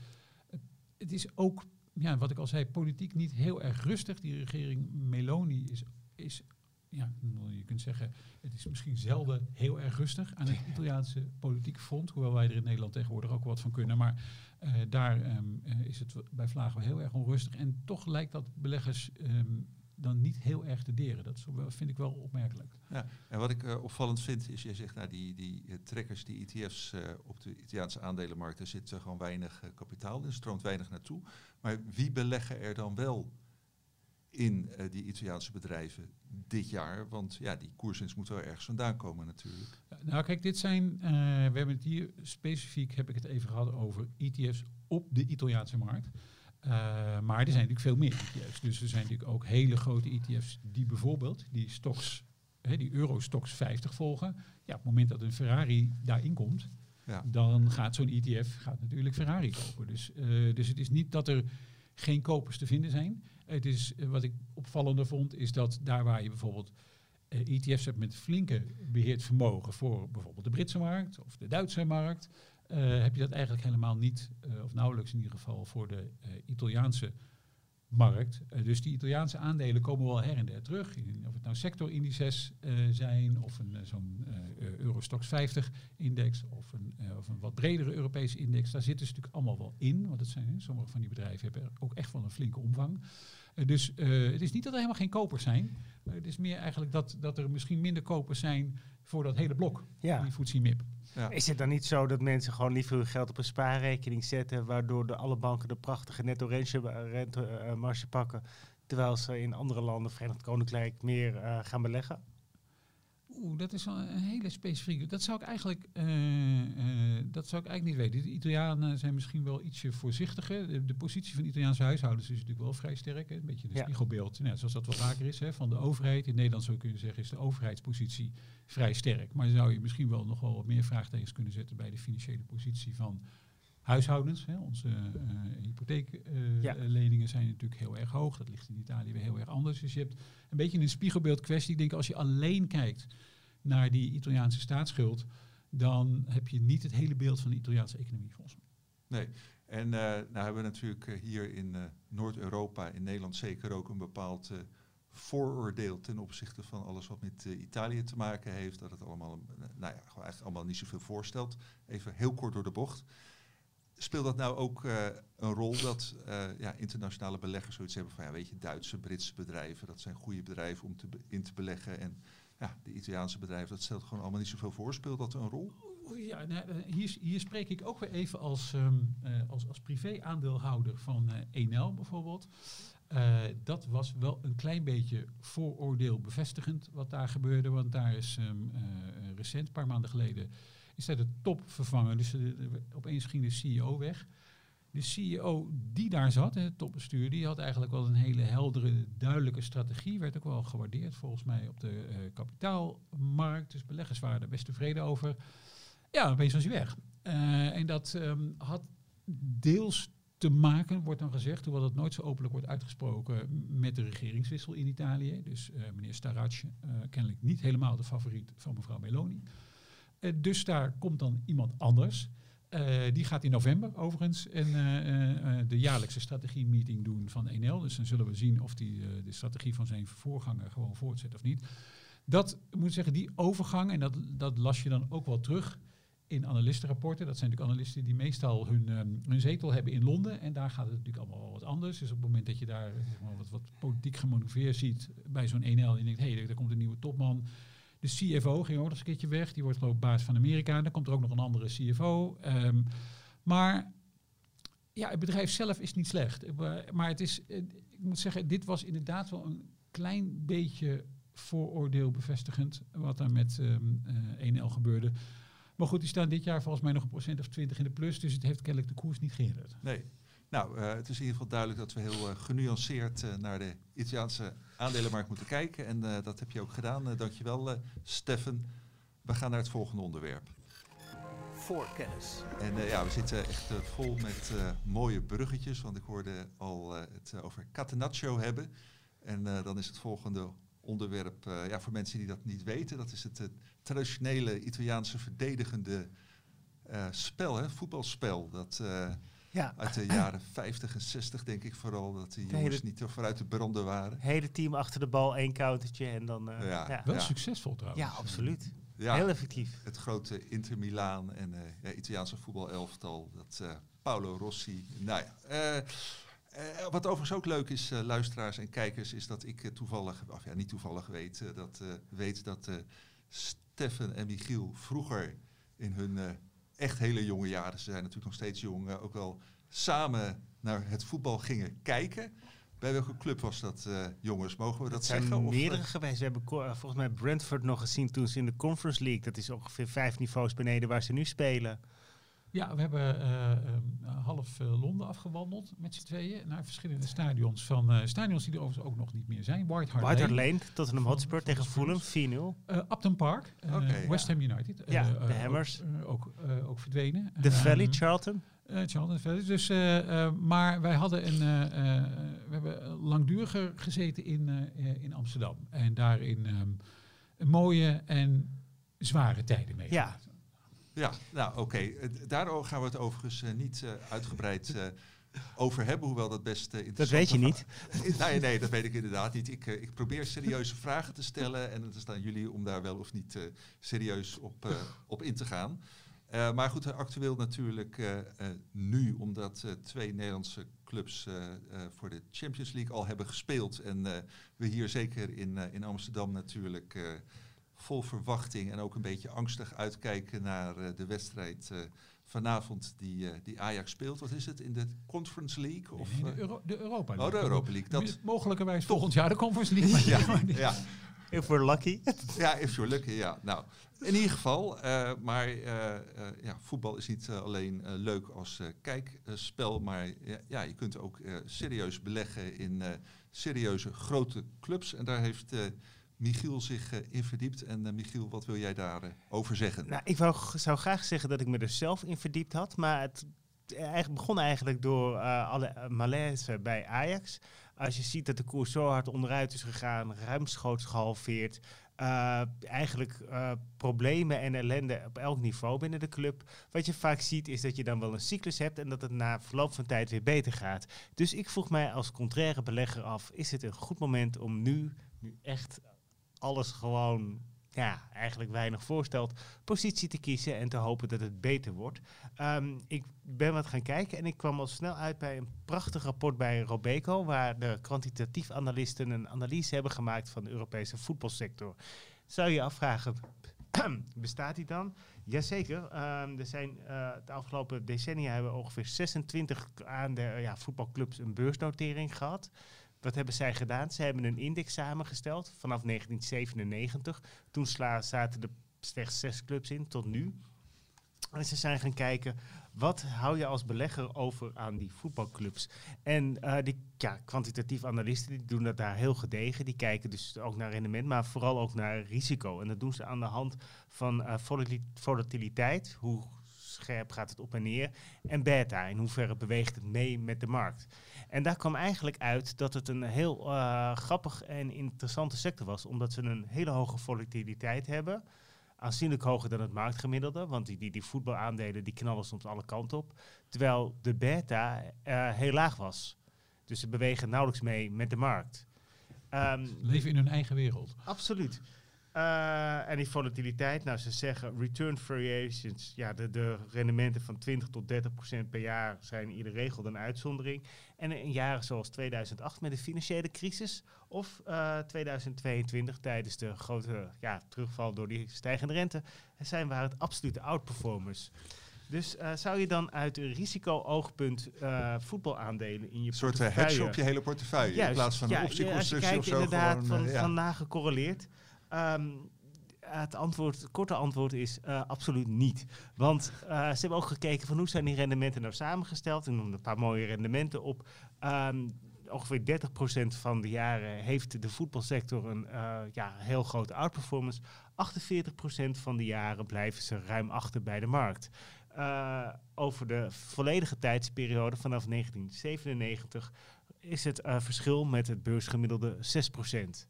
het is ook, ja, wat ik al zei, politiek niet heel erg rustig. Die regering Meloni is, is ja, je kunt zeggen, het is misschien zelden heel erg rustig aan het Italiaanse politieke front, hoewel wij er in Nederland tegenwoordig ook wat van kunnen. Maar uh, daar um, is het bij Vlagen wel heel erg onrustig. En toch lijkt dat beleggers um, dan niet heel erg te deren. Dat vind ik wel opmerkelijk. Ja, en wat ik uh, opvallend vind is, je zegt, nou, die, die uh, trekkers, die ETF's op de Italiaanse aandelenmarkt, daar zit gewoon weinig kapitaal in, stroomt weinig naartoe. Maar wie beleggen er dan wel in uh, die Italiaanse bedrijven dit jaar? Want ja, die koerswinst moet wel ergens vandaan komen natuurlijk. Nou kijk, dit zijn, uh, we hebben het hier specifiek, heb ik het even gehad over ETF's op de Italiaanse markt. Uh, maar er zijn natuurlijk veel meer ETF's. Dus er zijn natuurlijk ook hele grote ETF's die bijvoorbeeld die stocks, hè, die Eurostox 50 volgen. Ja, op het moment dat een Ferrari daarin komt, ja. dan gaat zo'n ETF gaat natuurlijk Ferrari kopen. Dus, dus het is niet dat er geen kopers te vinden zijn. Het is, eh, wat ik opvallender vond, is dat daar waar je bijvoorbeeld uh, eh, ETF's hebt met flinke beheerd vermogen voor bijvoorbeeld de Britse markt of de Duitse markt, uh, heb je dat eigenlijk helemaal niet, of nauwelijks in ieder geval, voor de Italiaanse markt. Dus die Italiaanse aandelen komen wel her en der terug. Of het nou sectorindices zijn, of een, zo'n Eurostox 50 index, of een, of een wat bredere Europese index. Daar zitten ze natuurlijk allemaal wel in, want het zijn, sommige van die bedrijven hebben ook echt wel een flinke omvang. Eh, dus uh, het is niet dat er helemaal geen kopers zijn. Uh, het is meer eigenlijk dat, dat er misschien minder kopers zijn voor dat hele blok, ja. die FTSE MIP. Is het dan niet zo dat mensen gewoon liever hun geld op een spaarrekening zetten, waardoor de alle banken de prachtige netto rente marge pakken, terwijl ze in andere landen, Verenigd Koninkrijk, meer gaan beleggen? Oeh, dat is een hele specifieke. Dat zou ik eigenlijk, uh, uh, dat zou ik eigenlijk niet weten. De Italianen zijn misschien wel ietsje voorzichtiger. De, positie van Italiaanse huishoudens is natuurlijk wel vrij sterk. Hè? Een beetje een ja. spiegelbeeld, nou, zoals dat wel vaker is, hè, van de overheid. In Nederland zou je kunnen zeggen, is de overheidspositie vrij sterk. Maar zou je misschien wel nog wel wat meer vraagtekens kunnen zetten bij de financiële positie van huishoudens. Hè. Onze uh, hypotheekleningen ja. zijn natuurlijk heel erg hoog. Dat ligt in Italië weer heel erg anders. Dus je hebt een beetje een spiegelbeeld kwestie. Ik denk als je alleen kijkt naar die Italiaanse staatsschuld, dan heb je niet het hele beeld van de Italiaanse economie volgens mij. Nee, en uh, nou hebben we natuurlijk uh, hier in uh, Noord-Europa, in Nederland zeker ook een bepaald vooroordeel ten opzichte van alles wat met Italië te maken heeft. Dat het allemaal, nou ja, eigenlijk allemaal niet zoveel voorstelt. Even heel kort door de bocht. Speelt dat nou ook uh, een rol dat uh, ja, internationale beleggers zoiets hebben van, ja, weet je, Duitse, Britse bedrijven, dat zijn goede bedrijven om te in te beleggen. En ja, de Italiaanse bedrijven, dat stelt gewoon allemaal niet zoveel voor. Speelt dat een rol? Ja, nou, eh, hier, hier spreek ik ook weer even als, uh, als, als privé-aandeelhouder van Enel bijvoorbeeld. Dat was wel een klein beetje vooroordeel bevestigend wat daar gebeurde. Want daar is uh, recent, een paar maanden geleden, is daar de top vervangen. Dus uh, opeens ging de CEO weg. De CEO die daar zat, het topbestuur, die had eigenlijk wel een hele heldere, duidelijke strategie. Werd ook wel gewaardeerd volgens mij op de kapitaalmarkt. Dus beleggers waren er best tevreden over. Ja, opeens was hij weg. en dat um, had deels te maken, wordt dan gezegd, hoewel dat nooit zo openlijk wordt uitgesproken, met de regeringswissel in Italië. Dus meneer Staracci, uh, kennelijk niet helemaal de favoriet van mevrouw Meloni. Uh, dus daar komt dan iemand anders. die gaat in november overigens een, de jaarlijkse strategie-meeting doen van Enel. Dus dan zullen we zien of hij de strategie van zijn voorganger gewoon voortzet of niet. Dat moet zeggen, die overgang, en dat, dat las je dan ook wel terug in analistenrapporten. Dat zijn natuurlijk analisten die meestal hun, um, hun zetel hebben in Londen. En daar gaat het natuurlijk allemaal wel wat anders. Dus op het moment dat je daar zeg maar, wat, wat politiek gemanoeuvreerd ziet bij zo'n 1L... en je denkt, hé, hey, daar komt een nieuwe topman. De CFO ging ook nog eens een keertje weg. Die wordt geloof ik baas van Amerika. Dan komt er ook nog een andere CFO. Ehm, maar ja, het bedrijf zelf is niet slecht. Maar het is, ik moet zeggen, dit was inderdaad wel een klein beetje vooroordeel bevestigend... wat er met um, uh, 1L gebeurde... Maar goed, die staan dit jaar volgens mij nog een procent of twintig in de plus. Dus het heeft kennelijk de koers niet gehinderd. Nee. Nou, uh, het is in ieder geval duidelijk dat we heel uh, genuanceerd uh, naar de Italiaanse aandelenmarkt moeten kijken. En dat heb je ook gedaan. dankjewel, Steffen. We gaan naar het volgende onderwerp. Voorkennis. En ja, we zitten echt vol met mooie bruggetjes. Want ik hoorde al het over Catenaccio hebben. En dan is het volgende onderwerp, ja, voor mensen die dat niet weten, dat is het traditionele Italiaanse verdedigende spel, hè, voetbalspel. Dat ja. uit de jaren 50 en 60 denk ik vooral, dat die jongens hele, niet vooruit de branden waren. Hele team achter de bal, één countertje en dan... Uh, ja. ja. Wel succesvol trouwens. Ja, absoluut. Ja, Heel effectief. Het grote Inter Milaan en ja, Italiaanse voetbalelftal, dat Paolo Rossi. Nou ja, uh, wat overigens ook leuk is, uh, luisteraars en kijkers, is dat ik uh, toevallig, of ja, niet toevallig weet, dat, weet dat Steffen en Michiel vroeger in hun uh, echt hele jonge jaren, ze zijn natuurlijk nog steeds jong, uh, ook wel samen naar het voetbal gingen kijken. Bij welke club was dat, uh, jongens? Mogen we dat, zeggen? zijn meerdere geweest. We hebben volgens mij Brentford nog gezien toen ze in de Conference League. Dat is ongeveer vijf niveaus beneden waar ze nu spelen. Ja, we hebben uh, uh, half uh, Londen afgewandeld met z'n tweeën naar verschillende stadions. Van stadions die er overigens ook nog niet meer zijn. White Hart, White Hart Lane, Tottenham Hotspur tegen Fulham, 4-0. Upton Park, okay, West Ham United. Ja, de Hammers. Ook, ook, verdwenen. De Valley, Charlton. Charlton Valley. Dus, maar wij hadden een, we hebben langduriger gezeten in, in Amsterdam. En daarin um, mooie en zware tijden mee. Ja, ja, nou oké. Okay. Daar gaan we het overigens uh, niet uh, uitgebreid over hebben, hoewel dat best interessant Dat weet je niet. (laughs) nee, nee, dat weet ik inderdaad niet. Ik, ik probeer serieuze vragen te stellen en het is aan jullie om daar wel of niet serieus op, op in te gaan. maar goed, actueel natuurlijk nu, omdat twee Nederlandse clubs voor de Champions League al hebben gespeeld en we hier zeker in, in Amsterdam natuurlijk vol verwachting en ook een beetje angstig uitkijken naar uh, de wedstrijd uh, vanavond die, uh, die Ajax speelt. Wat is het? In de Conference League? Of, nee, de, Euro de, Europa League. Oh, de Europa League. Dat mogelijkerwijs volgend jaar de Conference League. (laughs) ja, ja. If we're lucky. ja, if you're lucky, ja. Nou, in ieder geval. maar ja, voetbal is niet alleen leuk als kijkspel. maar ja, ja, je kunt ook serieus beleggen in serieuze grote clubs. En daar heeft... Michiel zich uh, in verdiept. En uh, Michiel, wat wil jij daarover uh, over zeggen? Nou, ik wou, zou graag zeggen dat ik me er zelf in verdiept had. Maar het eigenlijk begon eigenlijk door alle malaise bij Ajax. Als je ziet dat de koers zo hard onderuit is gegaan, ruimschoots gehalveerd. eigenlijk problemen en ellende op elk niveau binnen de club. Wat je vaak ziet is dat je dan wel een cyclus hebt en dat het na verloop van tijd weer beter gaat. Dus ik vroeg mij als contraire belegger af, is het een goed moment om nu, nu echt alles gewoon ja, eigenlijk weinig voorstelt, positie te kiezen en te hopen dat het beter wordt. Um, ik ben wat gaan kijken en ik kwam al snel uit bij een prachtig rapport bij Robeco, waar de kwantitatief analisten een analyse hebben gemaakt van de Europese voetbalsector. Zou je afvragen, (clears throat) bestaat die dan? Jazeker. Um, er zijn uh, de afgelopen decennia hebben ongeveer 26 aan de ja, voetbalclubs een beursnotering gehad. Wat hebben zij gedaan? Ze hebben een index samengesteld vanaf 1997. Toen zaten er slechts zes clubs in, tot nu. En ze zijn gaan kijken, wat hou je als belegger over aan die voetbalclubs? En uh, die ja, kwantitatieve analisten die doen dat daar heel gedegen. Die kijken dus ook naar rendement, maar vooral ook naar risico. En dat doen ze aan de hand van uh, volatiliteit. Hoe scherp gaat het op en neer? En beta, in hoeverre beweegt het mee met de markt? En daar kwam eigenlijk uit dat het een heel uh, grappig en interessante sector was, omdat ze een hele hoge volatiliteit hebben aanzienlijk hoger dan het marktgemiddelde. Want die, die, die voetbalaandelen die knallen soms alle kanten op. Terwijl de beta uh, heel laag was. Dus ze bewegen nauwelijks mee met de markt. Um, leven in hun eigen wereld. Absoluut. Uh, en die volatiliteit, nou ze zeggen return variations, ja, de, de rendementen van 20 tot 30 procent per jaar zijn in ieder regel een uitzondering. En in jaren zoals 2008 met de financiële crisis of uh, 2022 tijdens de grote ja, terugval door die stijgende rente, zijn waren het absolute outperformers. Dus uh, zou je dan uit risico-oogpunt uh, voetbalaandelen in je een soort portefeuille... hedge op je hele portefeuille Juist, in plaats van ja, een optieconstructie ja, of zo. inderdaad gewoon, van, uh, ja. van laag gecorreleerd. Um, het, antwoord, korte antwoord is uh, absoluut niet. Want uh, ze hebben ook gekeken van hoe zijn die rendementen nou samengesteld. En noemde een paar mooie rendementen op. Um, ongeveer 30% van de jaren heeft de voetbalsector een uh, ja, heel grote outperformance. 48% van de jaren blijven ze ruim achter bij de markt. Over de volledige tijdsperiode vanaf 1997 is het verschil met het beursgemiddelde 6%.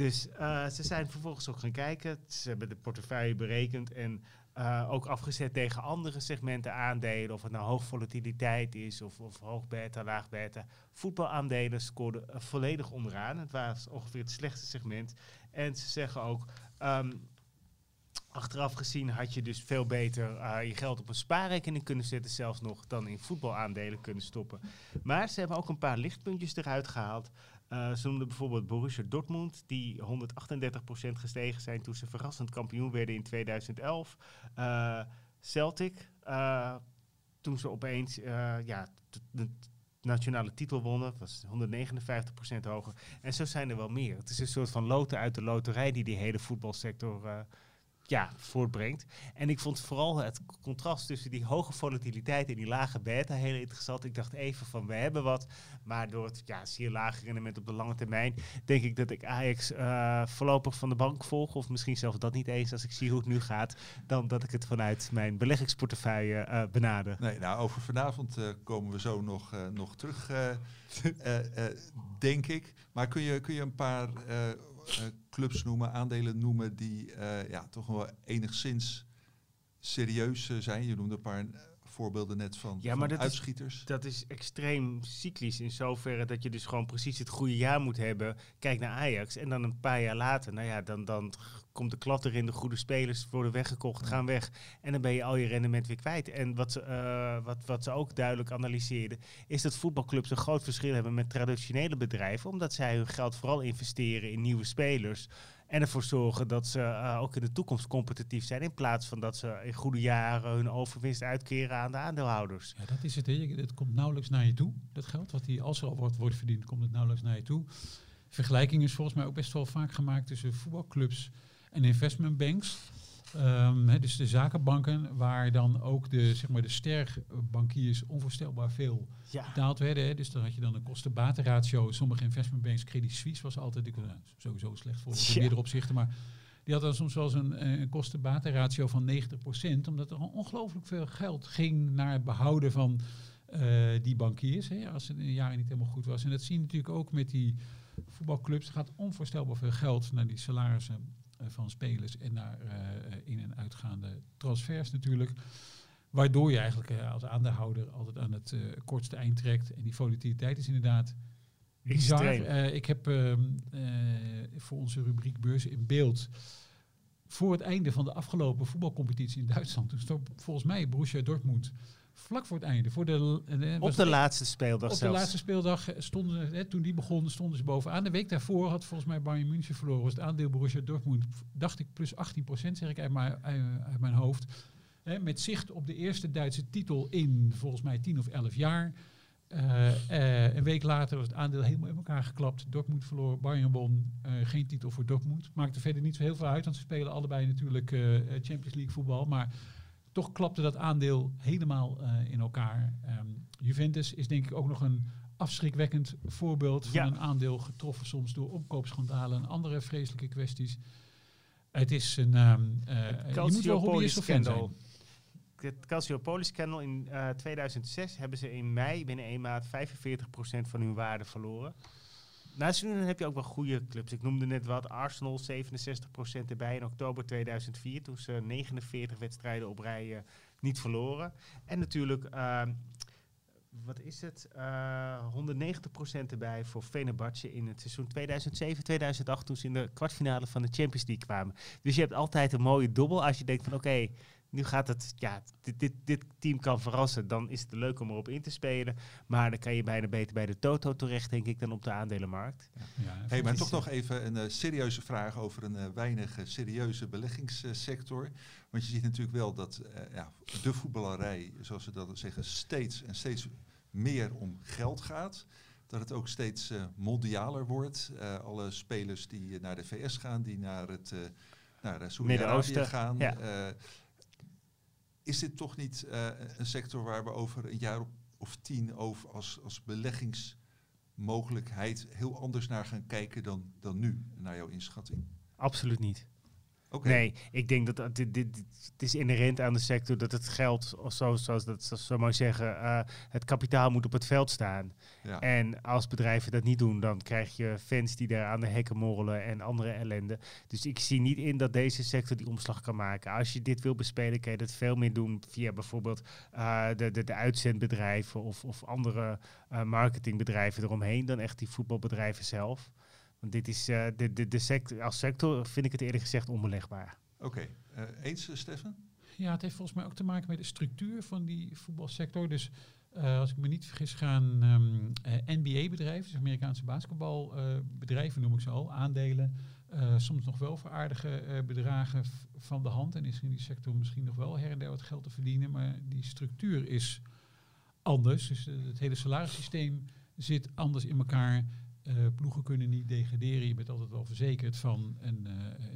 Dus uh, ze zijn vervolgens ook gaan kijken. Ze hebben de portefeuille berekend en uh, ook afgezet tegen andere segmenten aandelen. Of het nou hoog volatiliteit is of, of hoog beta, laag beta. Voetbalaandelen scoorden uh, volledig onderaan. Het was ongeveer het slechtste segment. En ze zeggen ook... Um, Achteraf gezien had je dus veel beter je geld op een spaarrekening kunnen zetten, zelfs nog, dan in voetbalaandelen kunnen stoppen. Maar ze hebben ook een paar lichtpuntjes eruit gehaald. Uh, ze noemden bijvoorbeeld Borussia Dortmund, die 138% gestegen zijn toen ze verrassend kampioen werden in 2011. Uh, Celtic, uh, toen ze opeens ja, de nationale titel wonnen, was 159% hoger. En zo zijn er wel meer. Het is een soort van loten uit de loterij die die hele voetbalsector ja, voortbrengt. En ik vond vooral het contrast tussen die hoge volatiliteit en die lage beta heel interessant. Ik dacht even van, we hebben wat. Maar door het ja, zeer lage rendement op de lange termijn... denk ik dat ik Ajax uh, voorlopig van de bank volg. Of misschien zelfs dat niet eens als ik zie hoe het nu gaat. Dan dat ik het vanuit mijn beleggingsportefeuille uh, benader. Nee, nou, over vanavond uh, komen we zo nog, nog terug, (laughs) denk ik. Maar kun je, kun je een paar... Uh, clubs noemen, aandelen noemen die uh, ja, toch wel enigszins serieus uh, zijn. Je noemde een paar voorbeelden net van, ja, van maar dat uitschieters. Is, dat is extreem cyclisch in zoverre dat je dus gewoon precies het goede jaar moet hebben. Kijk naar Ajax en dan een paar jaar later, nou ja, dan, dan komt de klad erin, de goede spelers worden weggekocht, gaan weg. En dan ben je al je rendement weer kwijt. En wat ze, uh, wat, wat ze ook duidelijk analyseerden, is dat voetbalclubs een groot verschil hebben met traditionele bedrijven, omdat zij hun geld vooral investeren in nieuwe spelers. En ervoor zorgen dat ze uh, ook in de toekomst competitief zijn. In plaats van dat ze in goede jaren hun overwinst uitkeren aan de aandeelhouders. Ja, dat is het. He. Het komt nauwelijks naar je toe. Dat geld, wat die, als er al wordt, wordt verdiend, komt het nauwelijks naar je toe. Vergelijking is volgens mij ook best wel vaak gemaakt tussen voetbalclubs en investmentbanks. Um, he, dus de zakenbanken, waar dan ook de, zeg maar, de sterbankiers onvoorstelbaar veel ja. betaald werden. He. Dus dan had je dan een kosten-batenratio. Sommige investmentbanks, Credit Suisse was altijd ik, nou, sowieso slecht voor in meerdere opzichten. Maar die had dan soms wel eens een, een kosten-batenratio van 90%. Omdat er ongelooflijk veel geld ging naar het behouden van uh, die bankiers. He, als het in de jaren niet helemaal goed was. En dat zie je natuurlijk ook met die voetbalclubs. Er gaat onvoorstelbaar veel geld naar die salarissen van spelers en naar uh, in- en uitgaande transfers natuurlijk. Waardoor je eigenlijk als aandeelhouder altijd aan het kortste eind trekt. En die volatiliteit is inderdaad bizar. ik heb ehm, voor onze rubriek beurzen in beeld... voor het einde van de afgelopen voetbalcompetitie in Duitsland... stond volgens mij Borussia Dortmund vlak voor het einde. Voor de, eh, op de laatste speeldag Op zelfs. de laatste speeldag stonden, hè, toen die begon, stonden ze bovenaan. De week daarvoor had volgens mij Bayern München verloren. Was het aandeel Borussia Dortmund, dacht ik, plus 18 procent, zeg ik uit mijn, uit mijn hoofd. Met zicht op de eerste Duitse titel in volgens mij 10 of 11 jaar. een week later was het aandeel helemaal in elkaar geklapt. Dortmund verloor, Bayern won. geen titel voor Dortmund. Maakte verder niet zo heel veel uit, want ze spelen allebei natuurlijk Champions League voetbal. Maar toch klapte dat aandeel helemaal in elkaar. Ehm, Juventus is denk ik ook nog een afschrikwekkend voorbeeld van een aandeel getroffen soms door opkoopschandalen en andere vreselijke kwesties. Het is een... Um, uh, je moet wel hobbyist of fan zijn. Het Calciopolis-scandal in uh, eh, 2006 hebben ze in mei binnen één maand 45% van hun waarde verloren. Naast dan heb je ook wel goede clubs. Ik noemde net wat. Arsenal 67% erbij in oktober 2004. Toen ze 49 wedstrijden op rij uh, niet verloren. En natuurlijk uh, wat is het? Uh, eh, 190% erbij voor Fenerbahce in het seizoen 2007-2008 toen ze in de kwartfinale van de Champions League kwamen. Dus je hebt altijd een mooie dubbel als je denkt van oké, nu gaat het, ja, dit, dit, dit, team kan verrassen. Dan is het leuk om erop in te spelen. Maar dan kan je bijna beter bij de Toto terecht, denk ik, dan op de aandelenmarkt. Ja. Ja, hey, maar toch nog even een uh, serieuze vraag over een uh, weinig serieuze beleggingssector. Want je ziet natuurlijk wel dat ja, de voetballerij, zoals ze dat zeggen, steeds en steeds meer om geld gaat. Dat het ook steeds uh, mondialer wordt. Uh, alle spelers die naar de VS gaan, die naar het uh, naar Saudi-Arabië gaan. Ja. Is dit toch niet een sector waar we over een jaar of tien over als, als beleggingsmogelijkheid heel anders naar gaan kijken dan, dan nu, naar jouw inschatting? Absoluut niet. Nee, ik denk dat dit, dit, het is inherent aan de sector dat het geld, of zo, zoals dat zo maar zeggen, uh, het kapitaal moet op het veld staan. Ja. En als bedrijven dat niet doen, dan krijg je fans die daar aan de hekken morrelen en andere ellende. Dus ik zie niet in dat deze sector die omslag kan maken. Als je dit wil bespelen, kan je dat veel meer doen via bijvoorbeeld uh, de, de, de uitzendbedrijven of, of andere uh, marketingbedrijven eromheen dan echt die voetbalbedrijven zelf. Want dit is, uh, de, de, de sector, als sector vind ik het eerlijk gezegd onbelegbaar. Oké, okay. uh, eh, eens uh, Stefan? Ja, het heeft volgens mij ook te maken met de structuur van die voetbalsector. Dus als ik me niet vergis gaan um, NBA-bedrijven, dus Amerikaanse basketbalbedrijven noem ik ze al, aandelen. soms nog wel voor aardige bedragen van de hand. En is in die sector misschien nog wel her en der wat geld te verdienen. Maar die structuur is anders. Dus het hele salarissysteem zit anders in elkaar. Uh, ploegen kunnen niet degraderen. Je bent altijd wel verzekerd van een uh,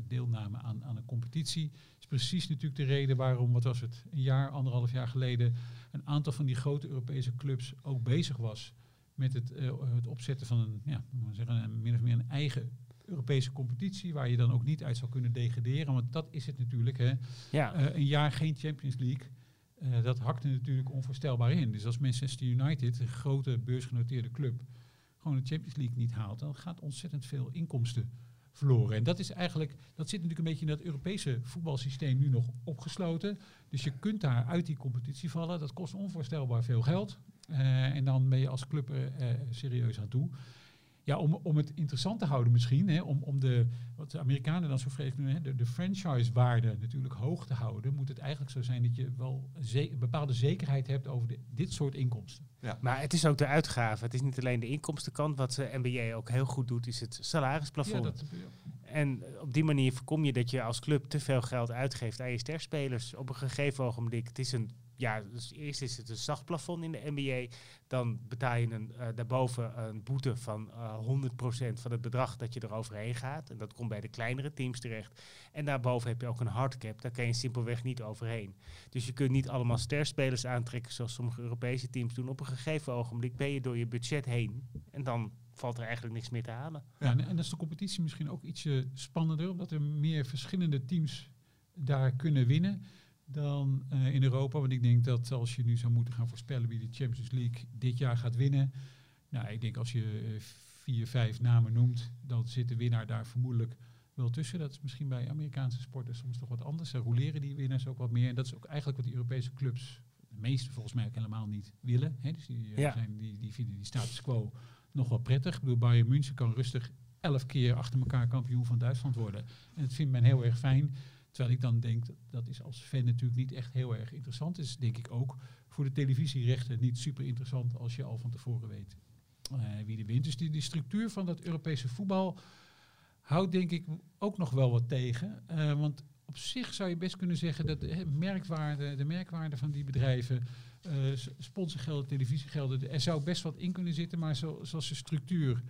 deelname aan, aan een competitie. Dat is precies natuurlijk de reden waarom, wat was het, een jaar, anderhalf jaar geleden, een aantal van die grote Europese clubs ook bezig was met het, uh, het opzetten van een, ja, zeggen, een, min of meer een eigen Europese competitie, waar je dan ook niet uit zou kunnen degraderen. Want dat is het natuurlijk. Hè. Ja. een jaar geen Champions League. dat hakte natuurlijk onvoorstelbaar in. Dus als Manchester United, een grote beursgenoteerde club, gewoon de Champions League niet haalt, dan gaat ontzettend veel inkomsten verloren. En dat is eigenlijk, dat zit natuurlijk een beetje in dat Europese voetbalsysteem nu nog opgesloten. Dus je kunt daar uit die competitie vallen. Dat kost onvoorstelbaar veel geld. Uh, en dan ben je als club er uh, serieus aan toe ja, om, om het interessant te houden misschien, hè, om, om de, wat de Amerikanen dan zo vreselijk noemen, de, de franchise-waarde natuurlijk hoog te houden, moet het eigenlijk zo zijn dat je wel een bepaalde zekerheid hebt over de, dit soort inkomsten. Ja. Maar het is ook de uitgave. Het is niet alleen de inkomstenkant. Wat de NBA ook heel goed doet, is het salarisplafond. Ja, dat, En op die manier voorkom je dat je als club te veel geld uitgeeft aan je sterspelers op een gegeven ogenblik. Het is een ja, dus eerst is het een zacht plafond in de NBA. Dan betaal je een, uh, daarboven een boete van uh, eh, 100% van het bedrag dat je er overheen gaat. En dat komt bij de kleinere teams terecht. En daarboven heb je ook een hardcap. Daar kan je simpelweg niet overheen. Dus je kunt niet allemaal sterspelers aantrekken zoals sommige Europese teams doen. Op een gegeven ogenblik ben je door je budget heen. En dan valt er eigenlijk niks meer te halen. Ja, en, en is de competitie misschien ook ietsje spannender, omdat er meer verschillende teams daar kunnen winnen dan uh, in Europa. Want ik denk dat als je nu zou moeten gaan voorspellen wie de Champions League dit jaar gaat winnen. Nou, ik denk als je uh, vier, vijf namen noemt, dan zit de winnaar daar vermoedelijk wel tussen. Dat is misschien bij Amerikaanse sporten soms toch wat anders. Ze roleren die winnaars ook wat meer. En dat is ook eigenlijk wat die Europese clubs, de meeste volgens mij ook helemaal niet willen. Hè? Dus die, uh, ja. zijn, die, die vinden die status quo nog wel prettig. Ik bedoel, Bayern München kan rustig elf keer achter elkaar kampioen van Duitsland worden. En dat vindt men heel erg fijn. Terwijl ik dan denk, dat, is als fan natuurlijk niet echt heel erg interessant. Is denk ik ook voor de televisierechten niet super interessant als je al van tevoren weet uh, wie er wint. Dus die, die structuur van dat Europese voetbal houdt denk ik ook nog wel wat tegen. Uh, want op zich zou je best kunnen zeggen dat de merkwaarde, de merkwaarde van die bedrijven, uh, sponsorgelden, televisiegelden, er zou best wat in kunnen zitten, maar zo, zoals de structuur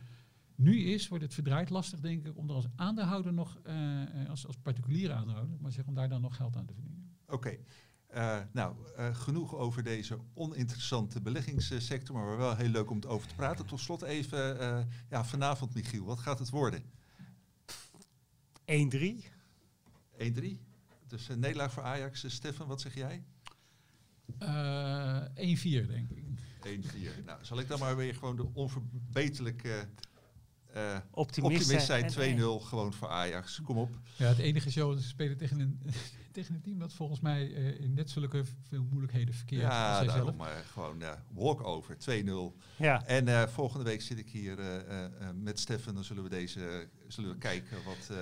nu is, wordt het verdraaid lastig, denk ik, om er als aandeelhouder nog, uh, als, als particuliere aandeelhouder, maar zeg om daar dan nog geld aan te verdienen. Oké. Uh, nou, uh, genoeg over deze oninteressante beleggingssector, maar wel heel leuk om het over te praten. Tot slot even, uh, ja, vanavond Michiel, wat gaat het worden? 1-3. 1-3. Dus een nederlaag voor Ajax. Stefan, wat zeg jij? 1-4, denk ik. 1-4. Nou, zal ik dan maar weer gewoon de onverbeterlijke uh, optimist, optimist zijn. 2-0 gewoon voor Ajax. Kom op. Ja, het enige show, ze spelen tegen een, (laughs) tegen een team dat volgens mij uh, in net zulke veel moeilijkheden verkeert. Ja, daarom maar gewoon uh, walk-over, 2-0. Ja. En uh, volgende week zit ik hier met Stefan. Dan zullen we, deze, zullen we kijken wat,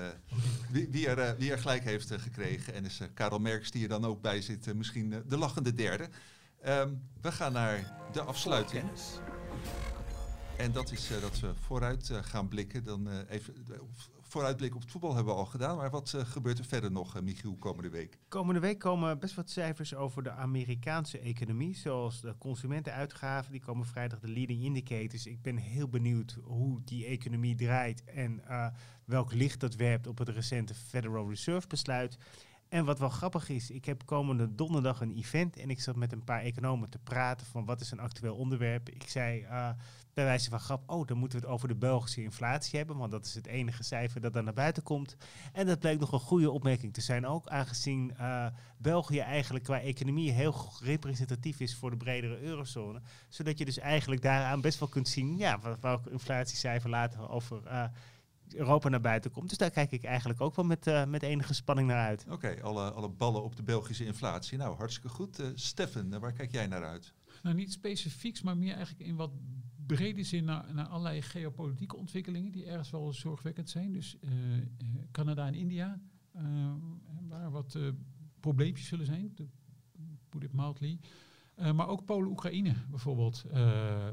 wie, wie, er, wie er gelijk heeft gekregen. En is Karel Merks die er dan ook bij zit, misschien de lachende derde. Um, we gaan naar de afsluiting. En dat is uh, dat we vooruit uh, gaan blikken. Dan uh, even vooruitblik op het voetbal hebben we al gedaan. Maar wat gebeurt er verder nog, Michiel, komende week? Komende week komen best wat cijfers over de Amerikaanse economie. Zoals de consumentenuitgaven. Die komen vrijdag de leading indicators. Ik ben heel benieuwd hoe die economie draait. En welk licht dat werpt op het recente Federal Reserve besluit. En wat wel grappig is, ik heb komende donderdag een event en ik zat met een paar economen te praten van wat is een actueel onderwerp. Ik zei bij wijze van grap, oh dan moeten we het over de Belgische inflatie hebben, want dat is het enige cijfer dat dan naar buiten komt. En dat bleek nog een goede opmerking te zijn ook, aangezien uh, België eigenlijk qua economie heel representatief is voor de bredere eurozone. Zodat je dus eigenlijk daaraan best wel kunt zien, ja, welk inflatiecijfer later over... Uh, Europa naar buiten komt. Dus daar kijk ik eigenlijk ook wel met, uh, met enige spanning naar uit. Oké, okay, alle, alle ballen op de Belgische inflatie. Nou, hartstikke goed. Uh, Steffen, waar kijk jij naar uit? Nou, niet specifieks, maar meer eigenlijk in wat brede zin naar, naar allerlei geopolitieke ontwikkelingen die ergens wel zorgwekkend zijn. Dus uh, Canada en India, waar wat probleempjes zullen zijn, to put it mildly. Maar ook Polen-Oekraïne bijvoorbeeld,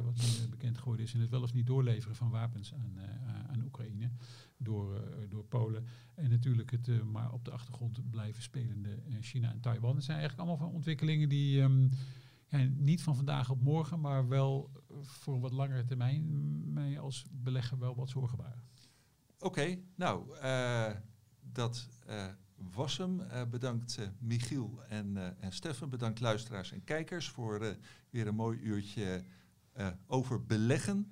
wat bekend geworden is in het wel of niet doorleveren van wapens aan, aan Oekraïne door, door Polen. En natuurlijk het maar op de achtergrond blijven spelende China en Taiwan. Dat zijn eigenlijk allemaal van ontwikkelingen die um, ja, niet van vandaag op morgen, maar wel voor een wat langere termijn mij als belegger wel wat zorgen baren. Oké, nou, dat was hem. Uh, bedankt Michiel en, en Stefan. Bedankt luisteraars en kijkers voor weer een mooi uurtje over beleggen.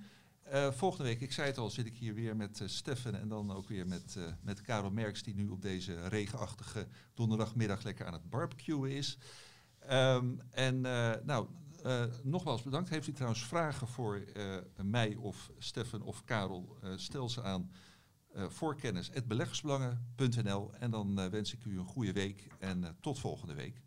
volgende week, ik zei het al, zit ik hier weer met Stefan en dan ook weer met, met Karel Merks, die nu op deze regenachtige donderdagmiddag lekker aan het barbecuen is. Ehm, en eh, nou, eh, nogmaals bedankt. Heeft u trouwens vragen voor eh, mij of Stefan of Karel? stel ze aan voorkennis.beleggersbelangen.nl. En dan wens ik u een goede week en tot volgende week.